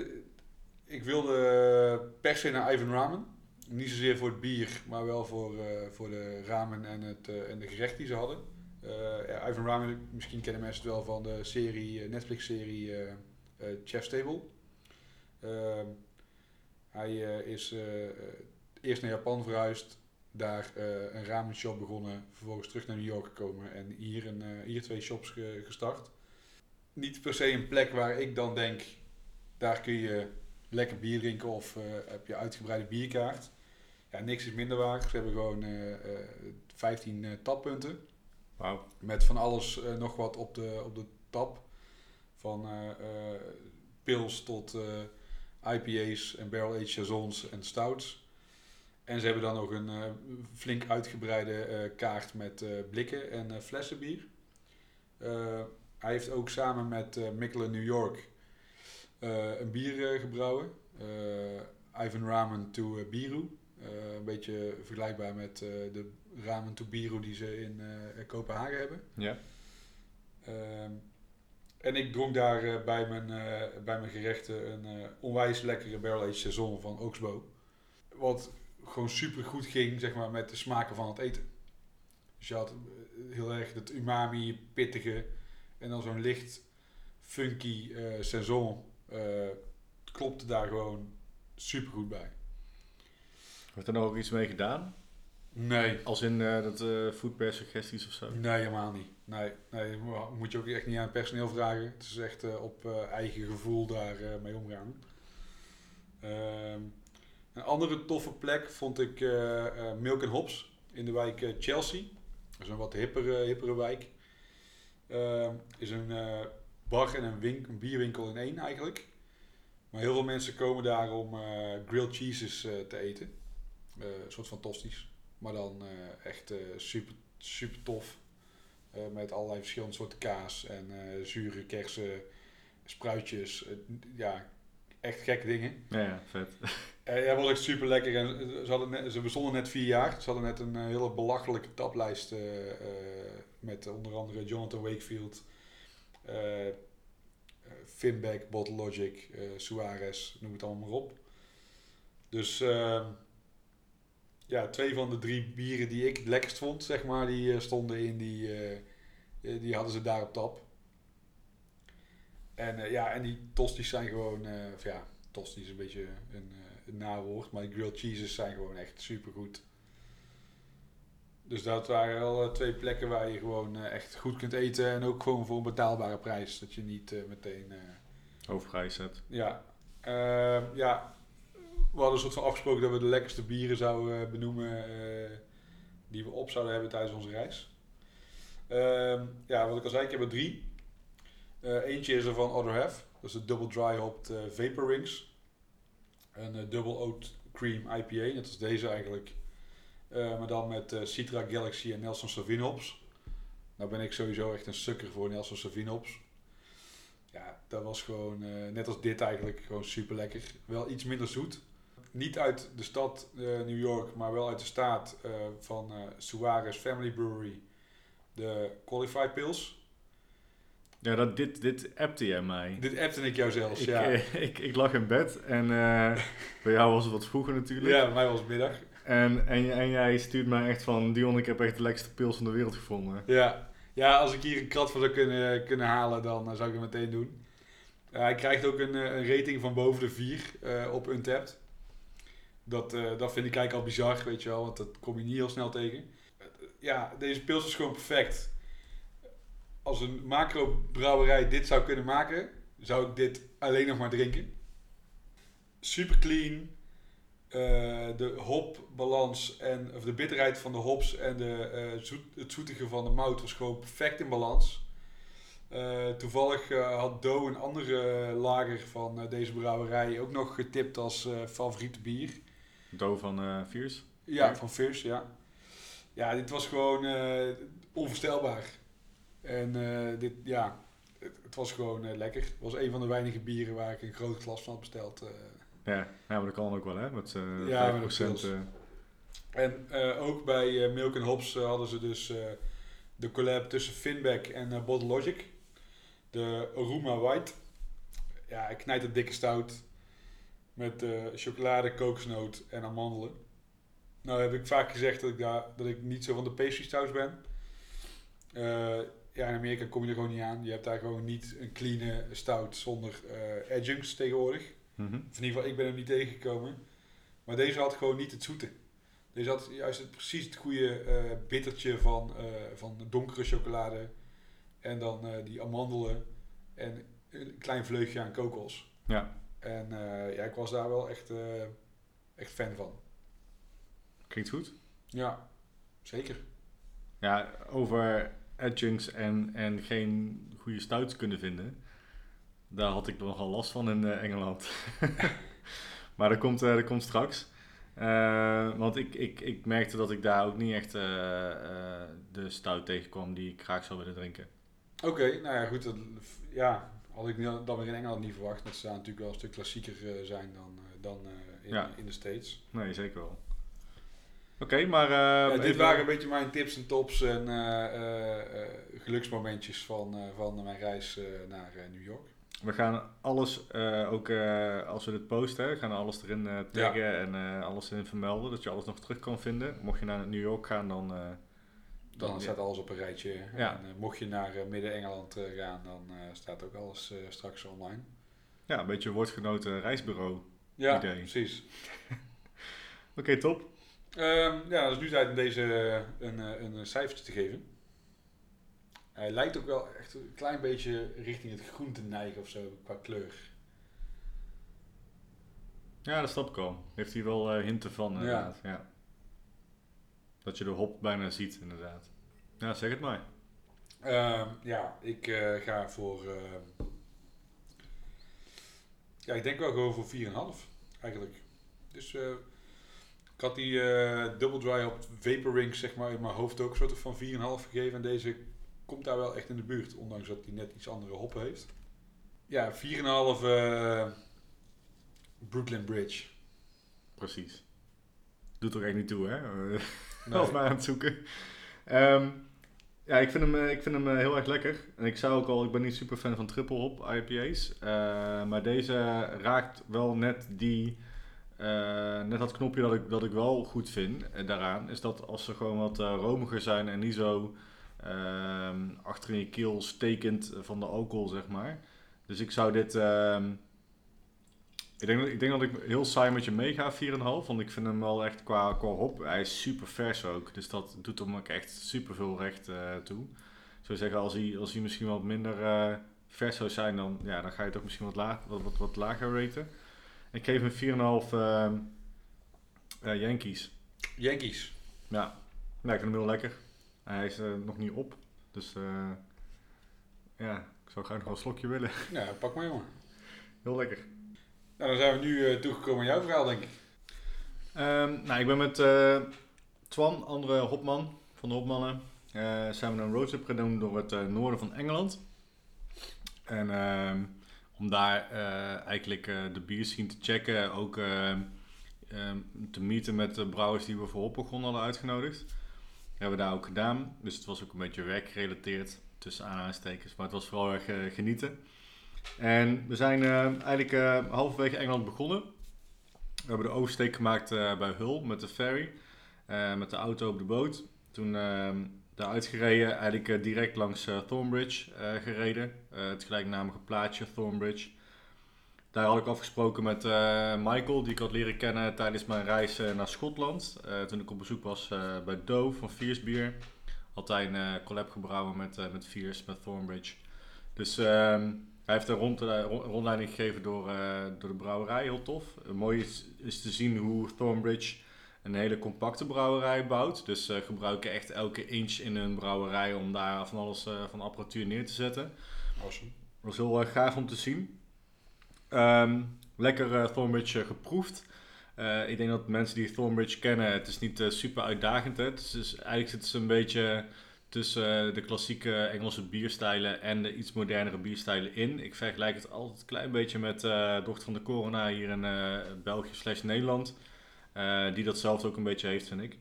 ik wilde per se naar Ivan Ramen. Niet zozeer voor het bier, maar wel voor, eh, voor de ramen en, het, eh, en de gerecht die ze hadden. Eh, Ivan Ramen, misschien kennen mensen het wel van de serie, Netflix-serie Chef's Table. Ehm, hij is eerst naar Japan verhuisd, daar een ramen shop begonnen, vervolgens terug naar New York gekomen en hier, een, hier twee shops ge- gestart niet per se een plek waar ik dan denk, daar kun je lekker bier drinken of heb je uitgebreide bierkaart. Ja, niks is minder waar. Ze hebben gewoon eh, eh, 15 eh, tappunten. Wauw. Met van alles eh, nog wat op de, op de tap. Van eh, eh, pils tot eh, IPA's en barrel-aged saisons en stouts. En ze hebben dan nog een eh, flink uitgebreide eh, kaart met eh, blikken en eh, flessen bier. Eh, hij heeft ook samen met eh Mikkeler New York eh, een bier eh, gebrouwen. Eh, Ivan Ramen to eh, Biru. Eh, een beetje vergelijkbaar met eh, de Ramen to Biru die ze in eh, Kopenhagen hebben. Ja. Ehm, en ik dronk daar bij, mijn, bij mijn gerechten een onwijs lekkere barrel-aged saison van Oxbow. Wat gewoon super goed ging zeg maar, met de smaken van het eten. Dus je had heel erg het umami, pittige en dan zo'n licht funky eh saison. klopte daar gewoon super goed bij. Wordt er nog ook iets mee gedaan? Nee, Als in eh, dat eh foodpair suggesties of zo? Nee, helemaal niet. Nee, nee, moet je ook echt niet aan personeel vragen. Het is echt eh, op eh, eigen gevoel daar eh, mee omgaan. Ehm, een andere toffe plek vond ik eh, eh, Milk and Hops in de wijk eh, Chelsea. Dat is een wat hippere, hippere wijk. Uh, is een uh, bar en een, wink, een bierwinkel in één eigenlijk. Maar heel veel mensen komen daar om uh, grilled cheeses te eten. Een soort van tosties. Maar dan echt super, super tof. met allerlei verschillende soorten kaas en zure kersen, spruitjes. ja, echt gekke dingen. Ja, vet. Uh, ja, was echt super lekker. En ze, hadden net, ze bestonden net vier jaar. Ze hadden net een uh, hele belachelijke taplijst uh, met onder andere Jonathan Wakefield, Finback, Bottle Logic, Suarez, noem het allemaal maar op. Dus ehm, ja, twee van de drie bieren die ik het lekkerst vond, zeg maar, die stonden in die, die hadden ze daar op tap. En ja, en die tosties zijn gewoon, ja, tosties is een beetje een nawoord. Maar die grilled cheeses zijn gewoon echt super goed. Dus dat waren wel eh, twee plekken waar je gewoon eh, echt goed kunt eten. En ook gewoon voor een betaalbare prijs. Dat je niet meteen... Overprijs zet. Ja. Ehm, ja. We hadden een soort van afgesproken dat we de lekkerste bieren zouden benoemen. die we op zouden hebben tijdens onze reis. Ehm, ja, wat ik al zei, ik heb er drie. eentje is er van Other Half. Dat is de Double Dry Hopped Vapor Rings. Een Double Oat Cream IPA, net als deze eigenlijk. Maar dan met Citra Galaxy en Nelson Sauvin hops. Nou ben ik sowieso echt een sukker voor Nelson Sauvin hops. Ja, dat was gewoon, net als dit eigenlijk, gewoon super lekker. Wel iets minder zoet. Niet uit de stad New York, maar wel uit de staat van Suarez Family Brewery. De Qualified Pills. Ja, dat, dit, dit appte jij mij. Dit appte ik jou zelfs, ik, ja. Eh, ik, ik lag in bed en uh, bij jou was het wat vroeger natuurlijk. Ja, bij mij was het middag. En, en, en jij stuurt mij echt van, Dion, ik heb echt de lekkerste pils van de wereld gevonden. Ja, ja als ik hier een krat van zou kunnen, kunnen halen, dan uh, zou ik het meteen doen. hij krijgt ook een, een, rating van boven de 4 op Untapped. Dat, dat vind ik eigenlijk al bizar, weet je wel, want dat kom je niet heel snel tegen. ja, deze pils is gewoon perfect als een macro-brouwerij dit zou kunnen maken, zou ik dit alleen nog maar drinken. Super clean. Uh, de hopbalans en of de bitterheid van de hops en de, het zoetige van de mout was gewoon perfect in balans. Toevallig had Do een andere lager van deze brouwerij ook nog getipt als favoriete bier. Do van Fierce? Ja, van Fierce, ja. Ja, dit was gewoon onvoorstelbaar. En uh, dit, ja, het, het was gewoon uh, lekker. Het was een van de weinige bieren waar ik een groot glas van had besteld. Uh. Ja, ja, maar dat kan ook wel, hè? Met ja, 5%. En ook bij Milk Hops hadden ze dus de collab tussen Finback en Bottle Logic. De Aroma White. Ja, ik knijt het dikke stout. Met chocolade, kokosnoot en amandelen. Nou heb ik vaak gezegd dat ik, daar, dat ik niet zo van de pastry stouts ben. Uh, ja, in Amerika kom je er gewoon niet aan. Je hebt daar gewoon niet een clean stout zonder uh, adjuncts tegenwoordig. Mm -hmm. Of in ieder geval, ik ben er niet tegengekomen. Maar deze had gewoon niet het zoete. Deze had juist het, precies het goede uh, bittertje van, uh, van donkere chocolade. En dan die amandelen. En een klein vleugje aan kokos. Ja. En ja, ik was daar wel echt, echt fan van. Klinkt goed. Ja, zeker. Ja, over adjuncts en, en geen goede stouts kunnen vinden. Daar had ik nogal last van in uh, Engeland. maar dat komt, uh, dat komt straks. Uh, want ik, ik, ik merkte dat ik daar ook niet echt de stout tegenkwam die ik graag zou willen drinken. Oké, okay, nou ja, goed. Dat, ja, had ik dan weer in Engeland niet verwacht. Dat ze natuurlijk wel een stuk klassieker zijn dan, dan in, ja. in de States. Nee, zeker wel. Oké, maar... Uh, ja, dit waren een beetje mijn tips en tops en uh, geluksmomentjes van, van mijn reis naar New York. We gaan alles, ook als we dit posten, gaan alles erin taggen ja. en alles erin vermelden, dat je alles nog terug kan vinden. Mocht je naar New York gaan, dan... dan, dan staat alles op een rijtje. Ja. En mocht je naar Midden-Engeland gaan, dan staat ook alles straks online. Ja, een beetje woordgenoten reisbureau ja, idee. precies. Oké, okay, top. Um, ja, dus nu tijd om deze een, een, een cijfertje te geven. Hij lijkt ook wel echt een klein beetje richting het groen te neigen of zo, qua kleur. Ja, dat snap ik al. Heeft hij wel hinten van. Ja. ja. Dat je de hop bijna ziet, inderdaad. Ja, zeg het maar. Ehm, ja, ik eh, ga voor. ehm, ja, ik denk wel gewoon voor 4,5 eigenlijk. Dus eh, ik had die eh Double Dry op Vapor Rings zeg maar in mijn hoofd ook soort van 4,5 gegeven. En deze komt daar wel echt in de buurt, ondanks dat hij net iets andere hoppen heeft. Ja, 4,5 eh Brooklyn Bridge. Precies. Doet toch echt niet toe, hè? Nee. Of maar aan het zoeken. Ehm, ja, ik vind hem, eh, ik vind hem eh, heel erg lekker. En ik zou ook al, ik ben niet super fan van triple hop IPA's. eh, maar deze raakt wel net die, net dat knopje dat ik, dat ik wel goed vind daaraan. Is dat als ze gewoon wat romiger zijn en niet zo ehm, achter in je keel stekend van de alcohol, zeg maar. Dus ik zou dit... ehm, ik denk, dat- ik denk dat ik heel saai met je meega 4,5. Want ik vind hem wel echt qua, qua hop. Hij is super vers ook. Dus dat doet hem ook echt super veel recht eh, toe. Ik zou zeggen, als hij, als hij misschien wat minder eh, vers zou zijn, dan, ja, dan ga je toch misschien wat, laag, wat, wat, wat lager raten. Ik geef hem 4,5 eh, eh, Yankees. Yankees. Ja. ja, ik vind hem heel lekker. Hij is nog niet op. Dus ja, ik zou graag nog wel een slokje willen. Ja, pak maar jongen. Heel lekker. Nou, dan zijn we nu eh, toegekomen aan jouw verhaal, denk ik. Ehm, nou, ik ben met eh, Twan, andere hopman van de hopmannen, eh, zijn we een roadtrip gedaan door het noorden van Engeland. En ehm, om daar eigenlijk de bierscene te checken, ook ehm, te meeten met de brouwers die we voor hopbegon hadden uitgenodigd. Dat hebben we daar ook gedaan. Dus het was ook een beetje werkgerelateerd, tussen aanhalingstekens. Maar het was vooral erg genieten. En we zijn eh, eigenlijk eh, halverwege Engeland begonnen. We hebben de oversteek gemaakt eh, bij Hull met de ferry. met de auto op de boot. Toen ehm daar uitgereden, eigenlijk direct langs Thornbridge gereden. Het gelijknamige plaatsje Thornbridge. Daar had ik afgesproken met Michael, die ik had leren kennen tijdens mijn reis naar Schotland. Toen ik op bezoek was bij Dove van Fierce Bier. Had hij een collab gebrouwen met, met Fierce, met Thornbridge. Dus ehm, hij heeft een rond, eh, rond- rondleiding gegeven door, eh, door de brouwerij, heel tof. Eh, mooi is, is te zien hoe Thornbridge een hele compacte brouwerij bouwt. Dus ze gebruiken echt elke inch in hun brouwerij om daar van alles van apparatuur neer te zetten. Awesome. Dat was heel gaaf om te zien. Ehm, lekker Thornbridge geproefd. Ik denk dat mensen die Thornbridge kennen, het is niet super uitdagend. Hè? Het is, dus eigenlijk zitten ze een beetje tussen eh, de klassieke Engelse bierstijlen en de iets modernere bierstijlen in. Ik vergelijk het altijd een klein beetje met eh Dochter van de Corona hier in eh, België slash Nederland. die datzelfde ook een beetje heeft, vind ik.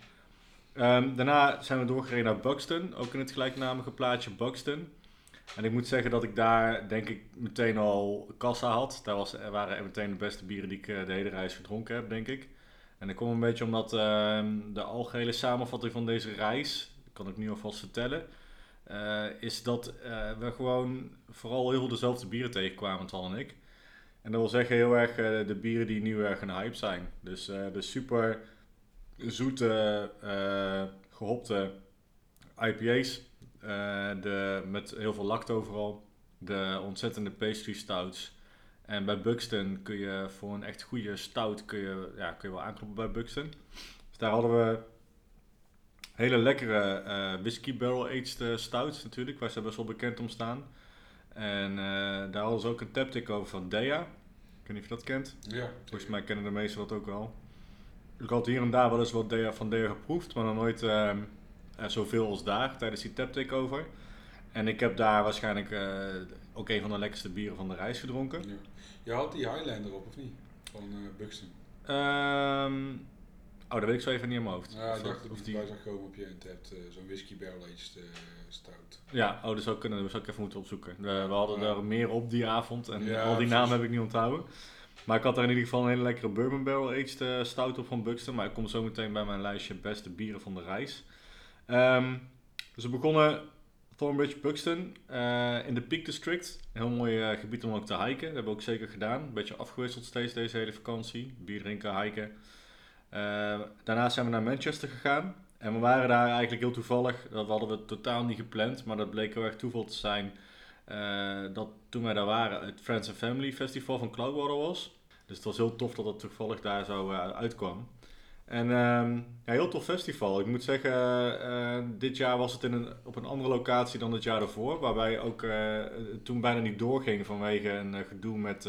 Ehm, daarna zijn we doorgereden naar Buxton, ook in het gelijknamige plaatsje Buxton. En ik moet zeggen dat ik daar denk ik meteen al kassa had. Daar was, er waren meteen de beste bieren die ik de hele reis gedronken heb, denk ik. En dat komt een beetje omdat ehm, de algehele samenvatting van deze reis, kan ik nu alvast vertellen, eh, is dat eh, we gewoon vooral heel veel dezelfde bieren tegenkwamen, Tal en ik. En dat wil zeggen heel erg eh, de bieren die nu erg een hype zijn. Dus de super zoete, eh, gehopte IPA's. de, met heel veel lacto overal. De ontzettende pastry stouts. En bij Buxton kun je voor een echt goede stout kun je, ja, kun je wel aankloppen bij Buxton. Dus daar hadden we hele lekkere eh, whisky barrel aged eh, stouts natuurlijk, waar ze best wel bekend om staan. En eh, daar hadden ze ook een taptic over van Dea. Ik weet niet of je dat kent. Ja. Volgens mij kennen de meesten dat ook wel. Ik had hier en daar wel eens wat Dea van Dea geproefd, maar nog nooit ehm, eh, zoveel als daar tijdens die tap takeover. En ik heb daar waarschijnlijk ook een van de lekkerste bieren van de reis gedronken. ja. Je had die Highlander op, of niet? Van Buxton. Ehm, oh, dat weet ik zo even niet in mijn hoofd. Ja, Of ik dacht dat of die- bij zag komen op je hebt eh, zo'n whisky barrel aged eh, stout. Ja, oh, dat zou kunnen. Dat zou ik even moeten opzoeken. We, we hadden Ja. er meer op die avond en al die precies. namen heb ik niet onthouden. Maar ik had daar in ieder geval een hele lekkere bourbon barrel aged eh, stout op van Buxton. Maar ik kom zo meteen bij mijn lijstje beste bieren van de reis. Ehm, dus we begonnen Thornbridge Buxton in de Peak District. Een heel mooi gebied om ook te hiken. Dat hebben we ook zeker gedaan. Een beetje afgewisseld steeds deze hele vakantie. Bier drinken, hiken. Eh, daarna zijn we naar Manchester gegaan. En we waren daar eigenlijk heel toevallig. Dat hadden we totaal niet gepland. Maar dat bleek heel erg toeval te zijn. eh, dat toen wij daar waren, het Friends and Family Festival van Cloudwater was. Dus het was heel tof dat dat toevallig daar zo eh, uitkwam. En ehm, ja, heel tof festival. Ik moet zeggen, eh, dit jaar was het in een, op een andere locatie dan het jaar daarvoor. Waarbij ook toen bijna niet doorging vanwege een gedoe met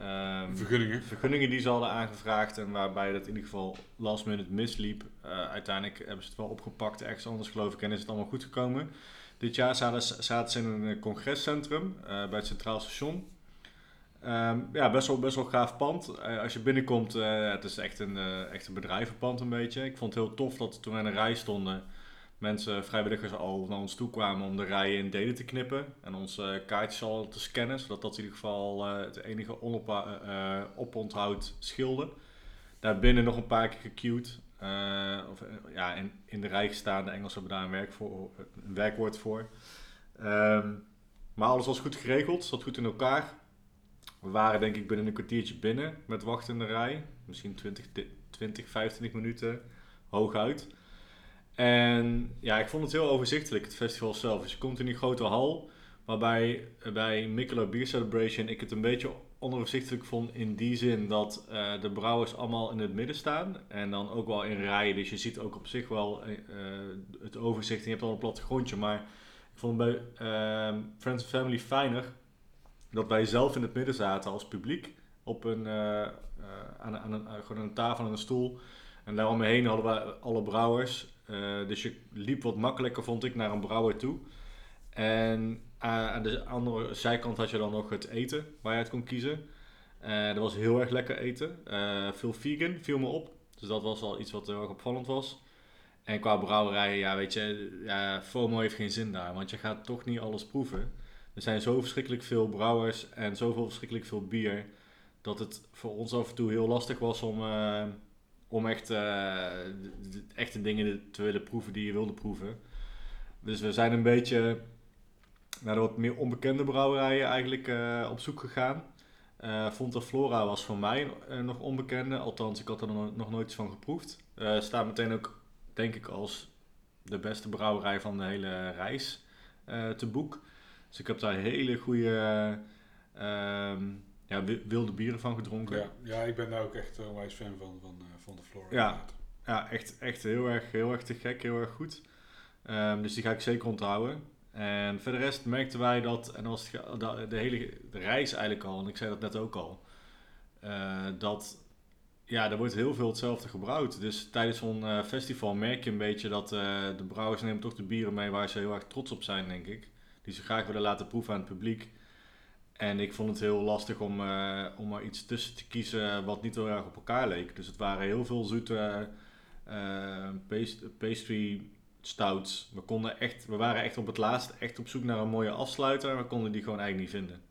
ehm, Vergunningen. vergunningen die ze hadden aangevraagd. En waarbij dat in ieder geval last minute misliep. Eh, uiteindelijk hebben ze het wel opgepakt ergens anders geloof ik en is het allemaal goed gekomen. Dit jaar zaten, zaten ze in een eh, congrescentrum eh, bij het Centraal Station. Ehm, ja, best wel, best wel gaaf pand. Als je binnenkomt, het is echt een, echt een bedrijvenpand een beetje. Ik vond het heel tof dat toen wij in een rij stonden, mensen, vrijwilligers al naar ons toe kwamen om de rijen in delen te knippen. En onze kaartjes al te scannen, zodat dat in ieder geval eh, het enige onopha- eh, eh, oponthoud scheelde. Daarbinnen nog een paar keer gequeued. Eh, of, eh, ja, in, in de rij gestaan. De Engelsen hebben daar een, werk voor, een werkwoord voor. Ehm, maar alles was goed geregeld, zat goed in elkaar. We waren denk ik binnen een kwartiertje binnen met wachten in de rij. Misschien 20, di- 20 25 minuten hooguit. En ja, ik vond het heel overzichtelijk, het festival zelf. Dus je komt in die grote hal, waarbij eh, bij Michelob Beer Celebration ik het een beetje onoverzichtelijk vond in die zin dat eh, de brouwers allemaal in het midden staan. En dan ook wel in rijen, dus je ziet ook op zich wel eh, het overzicht. En je hebt al een plattegrondje, maar ik vond bij ehm, Friends and Family fijner dat wij zelf in het midden zaten als publiek. Op een, aan, aan een, aan een tafel en een stoel. En daar om me heen hadden we alle brouwers. Eh, dus je liep wat makkelijker, vond ik, naar een brouwer toe. En eh, aan de andere zijkant had je dan nog het eten waar je uit kon kiezen. Eh dat was heel erg lekker eten. Veel vegan viel me op. Dus dat was al iets wat heel erg opvallend was. En qua brouwerijen, ja, weet je, ja, FOMO heeft geen zin daar. Want je gaat toch niet alles proeven. Er zijn zo verschrikkelijk veel brouwers en zoveel verschrikkelijk veel bier. Dat het voor ons af en toe heel lastig was om, om echt eh, echte dingen te willen proeven die je wilde proeven. Dus we zijn een beetje naar de wat meer onbekende brouwerijen eigenlijk eh, op zoek gegaan. Eh Fonta Flora was voor mij nog onbekende, althans ik had er nog, nooit iets van geproefd. Staat meteen ook, denk ik, als de beste brouwerij van de hele reis te boek. Dus ik heb daar hele goede ehm, ja, wi- wilde bieren van gedronken. Ja, ja, ik ben daar ook echt een onwijs fan van, van, eh, van de Flora. Ja. Ja, echt, echt heel, erg, heel erg te gek, heel erg goed. Ehm, dus die ga ik zeker onthouden. En voor de rest merkten wij dat, en als de, de hele de reis eigenlijk al, en ik zei dat net ook al, eh, dat ja, er wordt heel veel hetzelfde gebrouwd. Dus tijdens zo'n eh, festival merk je een beetje dat de brouwers nemen toch de bieren mee waar ze heel erg trots op zijn, denk ik. Die ze graag willen laten proeven aan het publiek. En ik vond het heel lastig om, eh, om er iets tussen te kiezen wat niet heel erg op elkaar leek. Dus het waren heel veel zoete eh, past- pastry stouts. We, konden echt, we waren echt op het laatst echt op zoek naar een mooie afsluiter. We konden die gewoon eigenlijk niet vinden.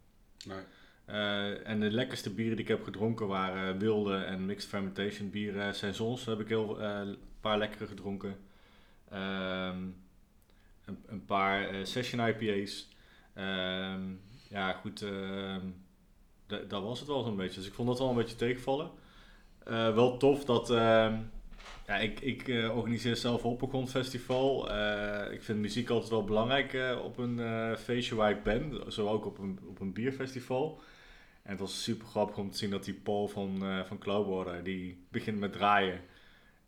Nee. Eh, en de lekkerste bieren die ik heb gedronken waren wilde en mixed fermentation bieren. Saisons heb ik heel een paar lekkere gedronken. Ehm, een, een paar session IPA's. Ehm, ja, goed. ehm, da- dat was het wel zo'n beetje. Dus ik vond dat wel een beetje tegenvallen. Eh, wel tof dat. ehm, ja, ik, ik eh, organiseer zelf Hoppegrond-festival. Eh, ik vind muziek altijd wel belangrijk eh, op een eh, feestje waar ik ben. Zo ook op een, op een bierfestival. En het was super grappig om te zien dat die Paul van, eh van Cloudwater, die begint met draaien.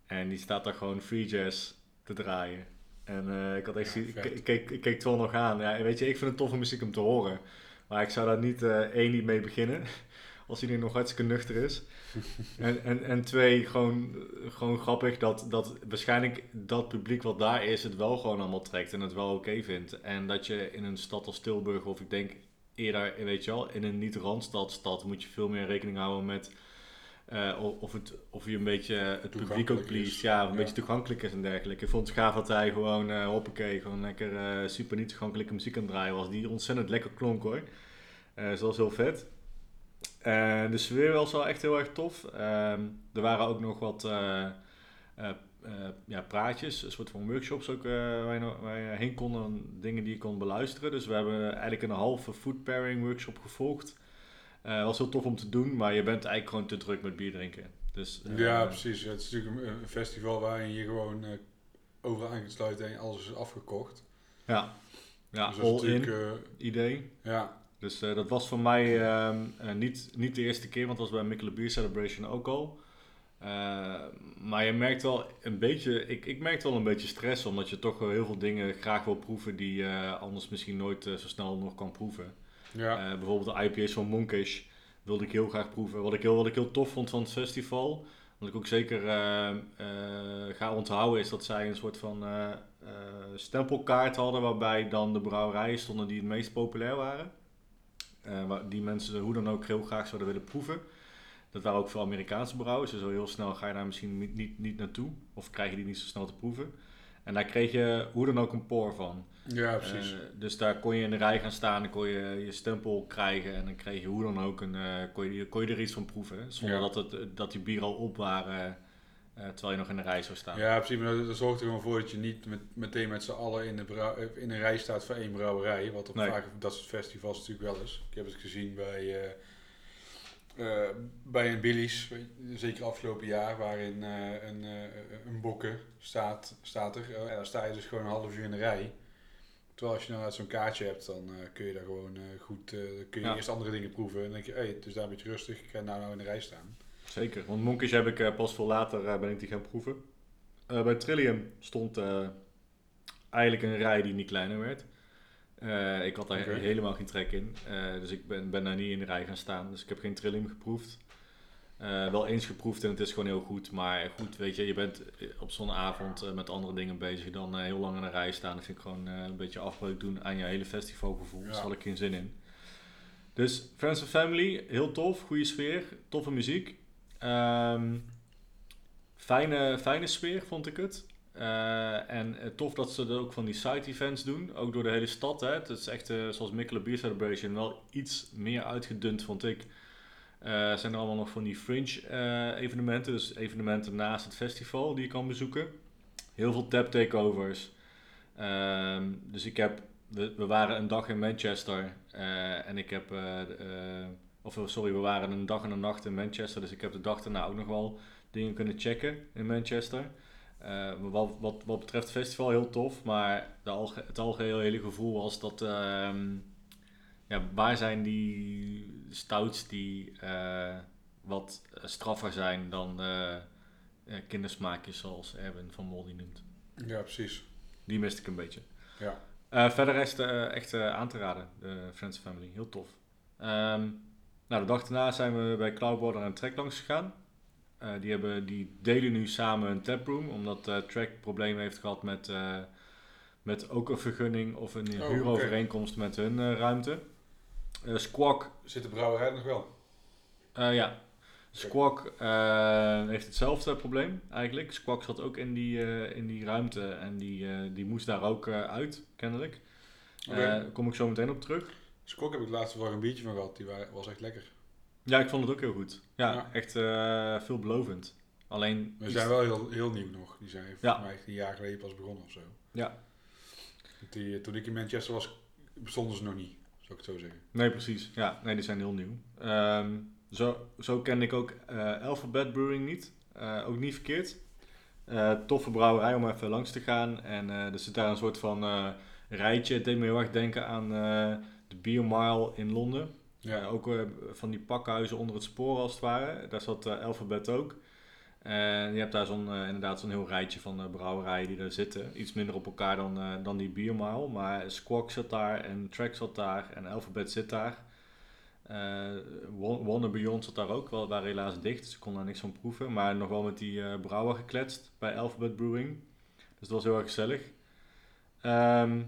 En die staat daar gewoon free jazz te draaien. En eh, ik had echt Ja, ik, keek, ik keek het wel nog aan. Ja, weet je, ik vind het toffe muziek om te horen. Maar ik zou daar niet, eh, één, niet mee beginnen. Als iedereen nog hartstikke nuchter is. en, en, en twee, gewoon, gewoon grappig dat, dat waarschijnlijk dat publiek wat daar is het wel gewoon allemaal trekt en het wel oké vindt. En dat je in een stad als Tilburg, of ik denk eerder, weet je wel, in een niet-randstadstad moet je veel meer rekening houden met eh, of, het, of je een beetje het publiek ook pleest. Ja, een Ja. beetje toegankelijk is en dergelijke. Ik vond het gaaf dat hij gewoon, eh hoppakee, gewoon lekker eh, super niet toegankelijke muziek aan het draaien was. Die ontzettend lekker klonk hoor. Eh dat was heel vet. Eh, de sfeer was wel echt heel erg tof. Ehm, er waren ook nog wat ja, praatjes, een soort van workshops ook, waar, je, waar je heen kon en dingen die je kon beluisteren. Dus we hebben eigenlijk een halve food pairing workshop gevolgd. Eh was heel tof om te doen, maar je bent eigenlijk gewoon te druk met bier drinken. Dus, eh, Ja, precies. Het is natuurlijk een, festival waarin je gewoon eh, overal aan kunt sluiten en alles is afgekocht. Ja, ja dus dat is all in natuurlijk, idee. ja, Dus dat was voor mij ehm, eh, niet, niet de eerste keer, want dat was bij Mikkelen Beer Celebration ook al. Maar je merkt wel een beetje, ik, ik merk wel een beetje stress, omdat je toch wel heel veel dingen graag wil proeven die je anders misschien nooit zo snel nog kan proeven. Ja. Eh, bijvoorbeeld de IPA's van Monkish wilde ik heel graag proeven. Wat ik heel, ik heel tof vond van het festival, wat ik ook zeker eh, eh, ga onthouden, is dat zij een soort van stempelkaart hadden waarbij dan de brouwerijen stonden die het meest populair waren. Waar die mensen hoe dan ook heel graag zouden willen proeven. Dat waren ook veel Amerikaanse brouwers, dus heel snel ga je daar misschien niet, niet, niet naartoe. Of krijg je die niet zo snel te proeven. En daar kreeg je hoe dan ook een pour van. Ja, precies. Eh, dus daar kon je in de rij gaan staan, dan kon je je stempel krijgen en dan kreeg je hoe dan ook een, eh, kon, je, kon je er iets van proeven. Zonder Ja. dat, het, eh, dat die bieren al op waren terwijl je nog in de rij zou staan. ja, precies. Maar dat, dat zorgt er gewoon voor dat je niet met, meteen met z'n allen in, de brouw- in een rij staat voor één brouwerij. Wat op Nee. vaak dat soort festivals natuurlijk wel is. Ik heb het gezien bij, bij een Billy's, zeker afgelopen jaar, waarin een, eh, een bokken staat, staat er. En dan sta je dus gewoon een half uur in de rij. Terwijl als je nou zo'n kaartje hebt, dan eh, kun je daar gewoon eh, goed, eh, kun je Ja. eerst andere dingen proeven. En dan denk je, hé, het is daar een beetje rustig, ik ga nou, nou in de rij staan. Zeker, want Monkish heb ik pas veel later ben ik die gaan proeven. Bij Trillium stond eigenlijk een rij die niet kleiner werd. Ik had daar helemaal geen trek in, dus ik ben, ben daar niet in de rij gaan staan. Dus ik heb geen Trillium geproefd. Eh, wel eens geproefd en het is gewoon heel goed. Maar goed, weet je, je bent eh, op zo'n avond eh, met andere dingen bezig dan heel lang in de rij staan. Dat vind ik gewoon een beetje afbreuk doen aan je hele festivalgevoel. Daar Ja. had ik geen zin in. Dus Friends and Family, heel tof, goede sfeer, toffe muziek. Ehm, fijne, fijne sfeer vond ik het. En tof dat ze er ook van die side events doen, ook door de hele stad. Hè. Het is echt, zoals Mikkelen Beer Celebration, wel iets meer uitgedund, vond ik. Eh zijn er allemaal nog van die fringe eh, evenementen, dus evenementen naast het festival die je kan bezoeken. Heel veel tap takeovers. Ehm, dus ik heb, we, we waren een dag in Manchester eh, en ik heb, of sorry, we waren een dag en een nacht in Manchester, dus ik heb de dag daarna ook nog wel dingen kunnen checken in Manchester. Wat, wat, wat betreft het festival heel tof, maar de alge het algehele hele gevoel was dat, ehm, ja, waar zijn die stouts die eh, wat straffer zijn dan eh, eh, kindersmaakjes zoals Erwin van Mol die noemt. Ja, precies. Die miste ik een beetje. Ja. Eh, verder is het eh, echt eh, aan te raden, de Friends Family. Heel tof. Ehm, nou, de dag daarna zijn we bij Cloudwater en Trek langs gegaan. Eh, die, hebben, die delen nu samen een taproom, omdat eh Trek problemen heeft gehad met, eh, met ook een vergunning of een Oh, huurovereenkomst met hun eh, ruimte. Eh, Squawk Zit de brouwerij nog wel? eh, ja. Squawk eh, heeft hetzelfde probleem eigenlijk. Squawk zat ook in die, in die ruimte en die, die moest daar ook uit, kennelijk. Daar kom ik zo meteen op terug. Skok heb ik laatst wel een biertje van gehad. Die wa- was echt lekker. Ja, ik vond het ook heel goed. Ja, Ja. echt veelbelovend. Alleen... We zijn wel heel, heel nieuw nog. Die zijn volgens Ja. mij echt een jaar geleden pas begonnen of zo. Ja, Die, toen ik in Manchester was, bestonden ze nog niet. Zou ik het zo zeggen. nee precies. Ja, nee, die zijn heel nieuw. Ehm, zo, zo kende ik ook eh, Alphabet Brewing niet. Eh, ook niet verkeerd. Eh, toffe brouwerij om even langs te gaan. En er zit daar een soort van rijtje. Het deed me heel erg denken aan de Beer Mile in Londen. Ja. Ook van die pakhuizen onder het spoor als het ware. Daar zat Alphabet ook. En je hebt daar zo'n, eh, inderdaad zo'n heel rijtje van eh, brouwerijen die daar zitten. Iets minder op elkaar dan, eh, dan die Biermile. Maar Squawk zat daar en Track zat daar en Alphabet zit daar. Won- Wonder Beyond zat daar ook, wel, waren helaas dicht. Dus ik kon daar niks van proeven. Maar nog wel met die brouwer gekletst bij Alphabet Brewing. Dus dat was heel erg gezellig. Ehm,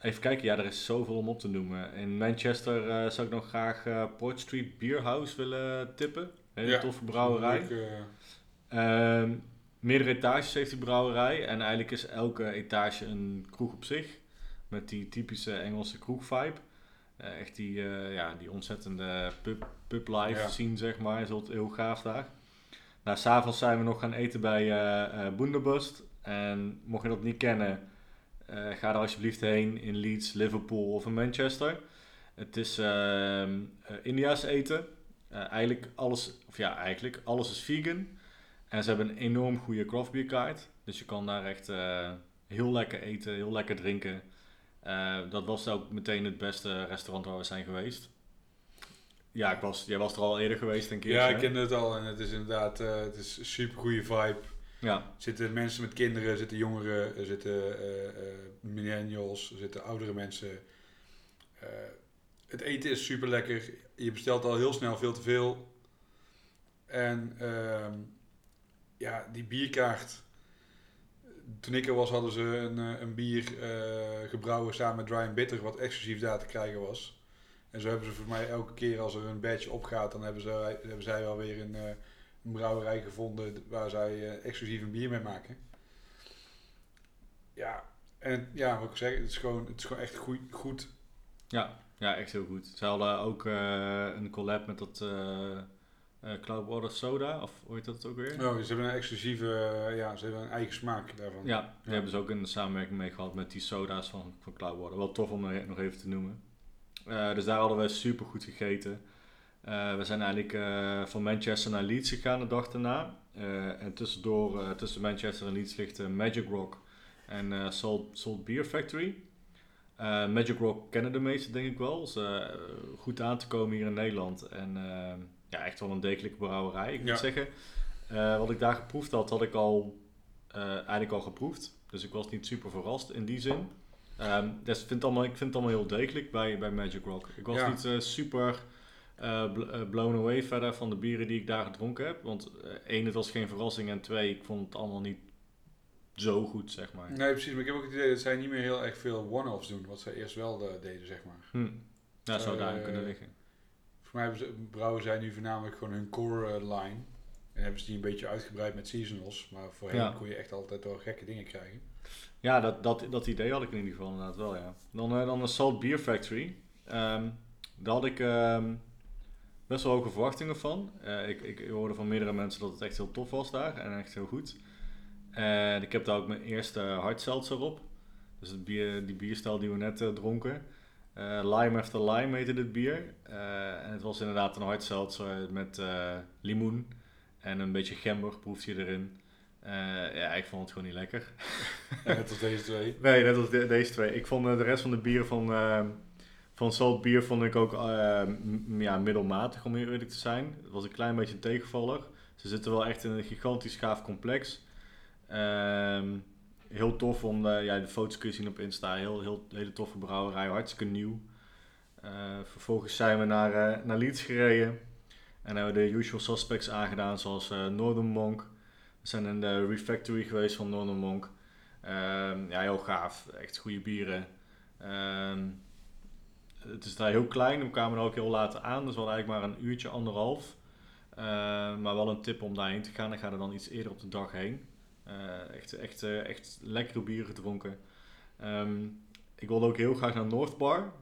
even kijken, ja, er is zoveel om op te noemen. In Manchester zou ik nog graag Port Street Beer House willen tippen. Hele Ja, toffe brouwerij. Eh, Ehm, meerdere etages heeft die brouwerij. En eigenlijk is elke etage een kroeg op zich. Met die typische Engelse kroegvibe. Eh, echt die, eh, ja, die ontzettende pub, pub life Ja. zien, zeg maar. Is altijd heel gaaf daar. Nou, s'avonds zijn we nog gaan eten bij eh Boonderbust. En mocht je dat niet kennen, ga er alsjeblieft heen in Leeds, Liverpool of in Manchester. Het is ehm eh, India's eten. Eh, eigenlijk alles, of ja, eigenlijk alles is vegan. En ze hebben een enorm goede craft beer kaart. Dus je kan daar echt eh, heel lekker eten, heel lekker drinken. Eh, dat was ook meteen het beste restaurant waar we zijn geweest. Ja, ik was, jij was er al eerder geweest, denk ik. Ja, ik kende het al en het is inderdaad het is een super goede vibe. Ja. Er zitten mensen met kinderen, er zitten jongeren, er zitten millennials, zitten oudere mensen. Het eten is super lekker. Je bestelt al heel snel veel te veel. En ehm, ja, die bierkaart. Toen ik er was, hadden ze een, een bier gebrouwen samen met Dry Bitter, wat exclusief daar te krijgen was. En zo hebben ze voor mij elke keer als er een badge opgaat, dan hebben, ze, hebben zij wel weer een, uh, een brouwerij gevonden waar zij exclusief een bier mee maken. Ja, en ja, wat ik zeg, het is gewoon, het is gewoon echt goed. Ja, ja, echt heel goed. Ze hadden ook uh, een collab met dat Cloudwater Soda, of hoe heet dat ook weer? Oh, ze hebben een exclusieve, ja, ze hebben een eigen smaak daarvan. Ja, daar ja. hebben ze ook een samenwerking mee gehad met die soda's van, van Cloudwater. Wel tof om nog even te noemen. Uh, dus daar hadden we super goed gegeten. Uh, we zijn eigenlijk uh, van Manchester naar Leeds gegaan de dag daarna. en tussendoor, tussen Manchester en Leeds ligt Magic Rock en Salt, Salt Beer Factory. Magic Rock kennen de meesten denk ik wel. Is goed aan te komen hier in Nederland. En ja, echt wel een degelijke brouwerij. Ik moet ja. zeggen, wat ik daar geproefd had, had ik al eigenlijk al geproefd. Dus ik was niet super verrast in die zin. Um, dus vind allemaal, ik vind het allemaal heel degelijk bij, bij Magic Rock. Ik was ja. niet uh, super uh, blown away verder van de bieren die ik daar gedronken heb. Want uh, één, het was geen verrassing. En twee, ik vond het allemaal niet zo goed, zeg maar. Nee, precies. Maar ik heb ook het idee dat zij niet meer heel erg veel one-offs doen. Wat zij eerst wel deden, zeg maar. Hm. Ja, zou daar kunnen liggen. Voor mij brouwen zij nu voornamelijk gewoon hun core line. En hebben ze die een beetje uitgebreid met seasonals. Maar voorheen ja. kon je echt altijd wel gekke dingen krijgen. Ja, dat, dat, dat idee had ik in ieder geval inderdaad wel, ja. Dan, dan de Salt Beer Factory. Um, daar had ik um, best wel hoge verwachtingen van. Uh, ik, ik hoorde van meerdere mensen dat het echt heel tof was daar en echt heel goed. En ik heb daar ook mijn eerste hard seltzer op. Dus het bier, die bierstijl die we net uh, dronken. lime after lime heette dit bier. en het was inderdaad een hard seltzer met limoen en een beetje gember proeft je erin. Ja, ik vond het gewoon niet lekker. net als deze twee? Nee, net als de, deze twee. Ik vond de rest van de bieren van, van Salt Bier vond ik ook ja, middelmatig, om heel eerlijk te zijn. Het was een klein beetje een tegenvaller. Ze zitten wel echt in een gigantisch gaaf complex. Ehm, heel tof om de, ja, de foto's kun je zien op Insta. Heel, heel, hele toffe brouwerij, hartstikke nieuw. vervolgens zijn we naar, naar Leeds gereden. En hebben we de usual suspects aangedaan, zoals Northern Monk... We zijn in de refactory geweest van Northern Monk. Um, ja, heel gaaf. Echt goede bieren. Um, het is daar heel klein. We kwamen er ook heel laat aan. Dus we hadden eigenlijk maar een uurtje, anderhalf. Uh, maar wel een tip om daarheen te gaan. Dan ga er dan iets eerder op de dag heen. Uh, echt, echt, uh, echt lekkere bieren gedronken. Um, ik wilde ook heel graag naar North Bar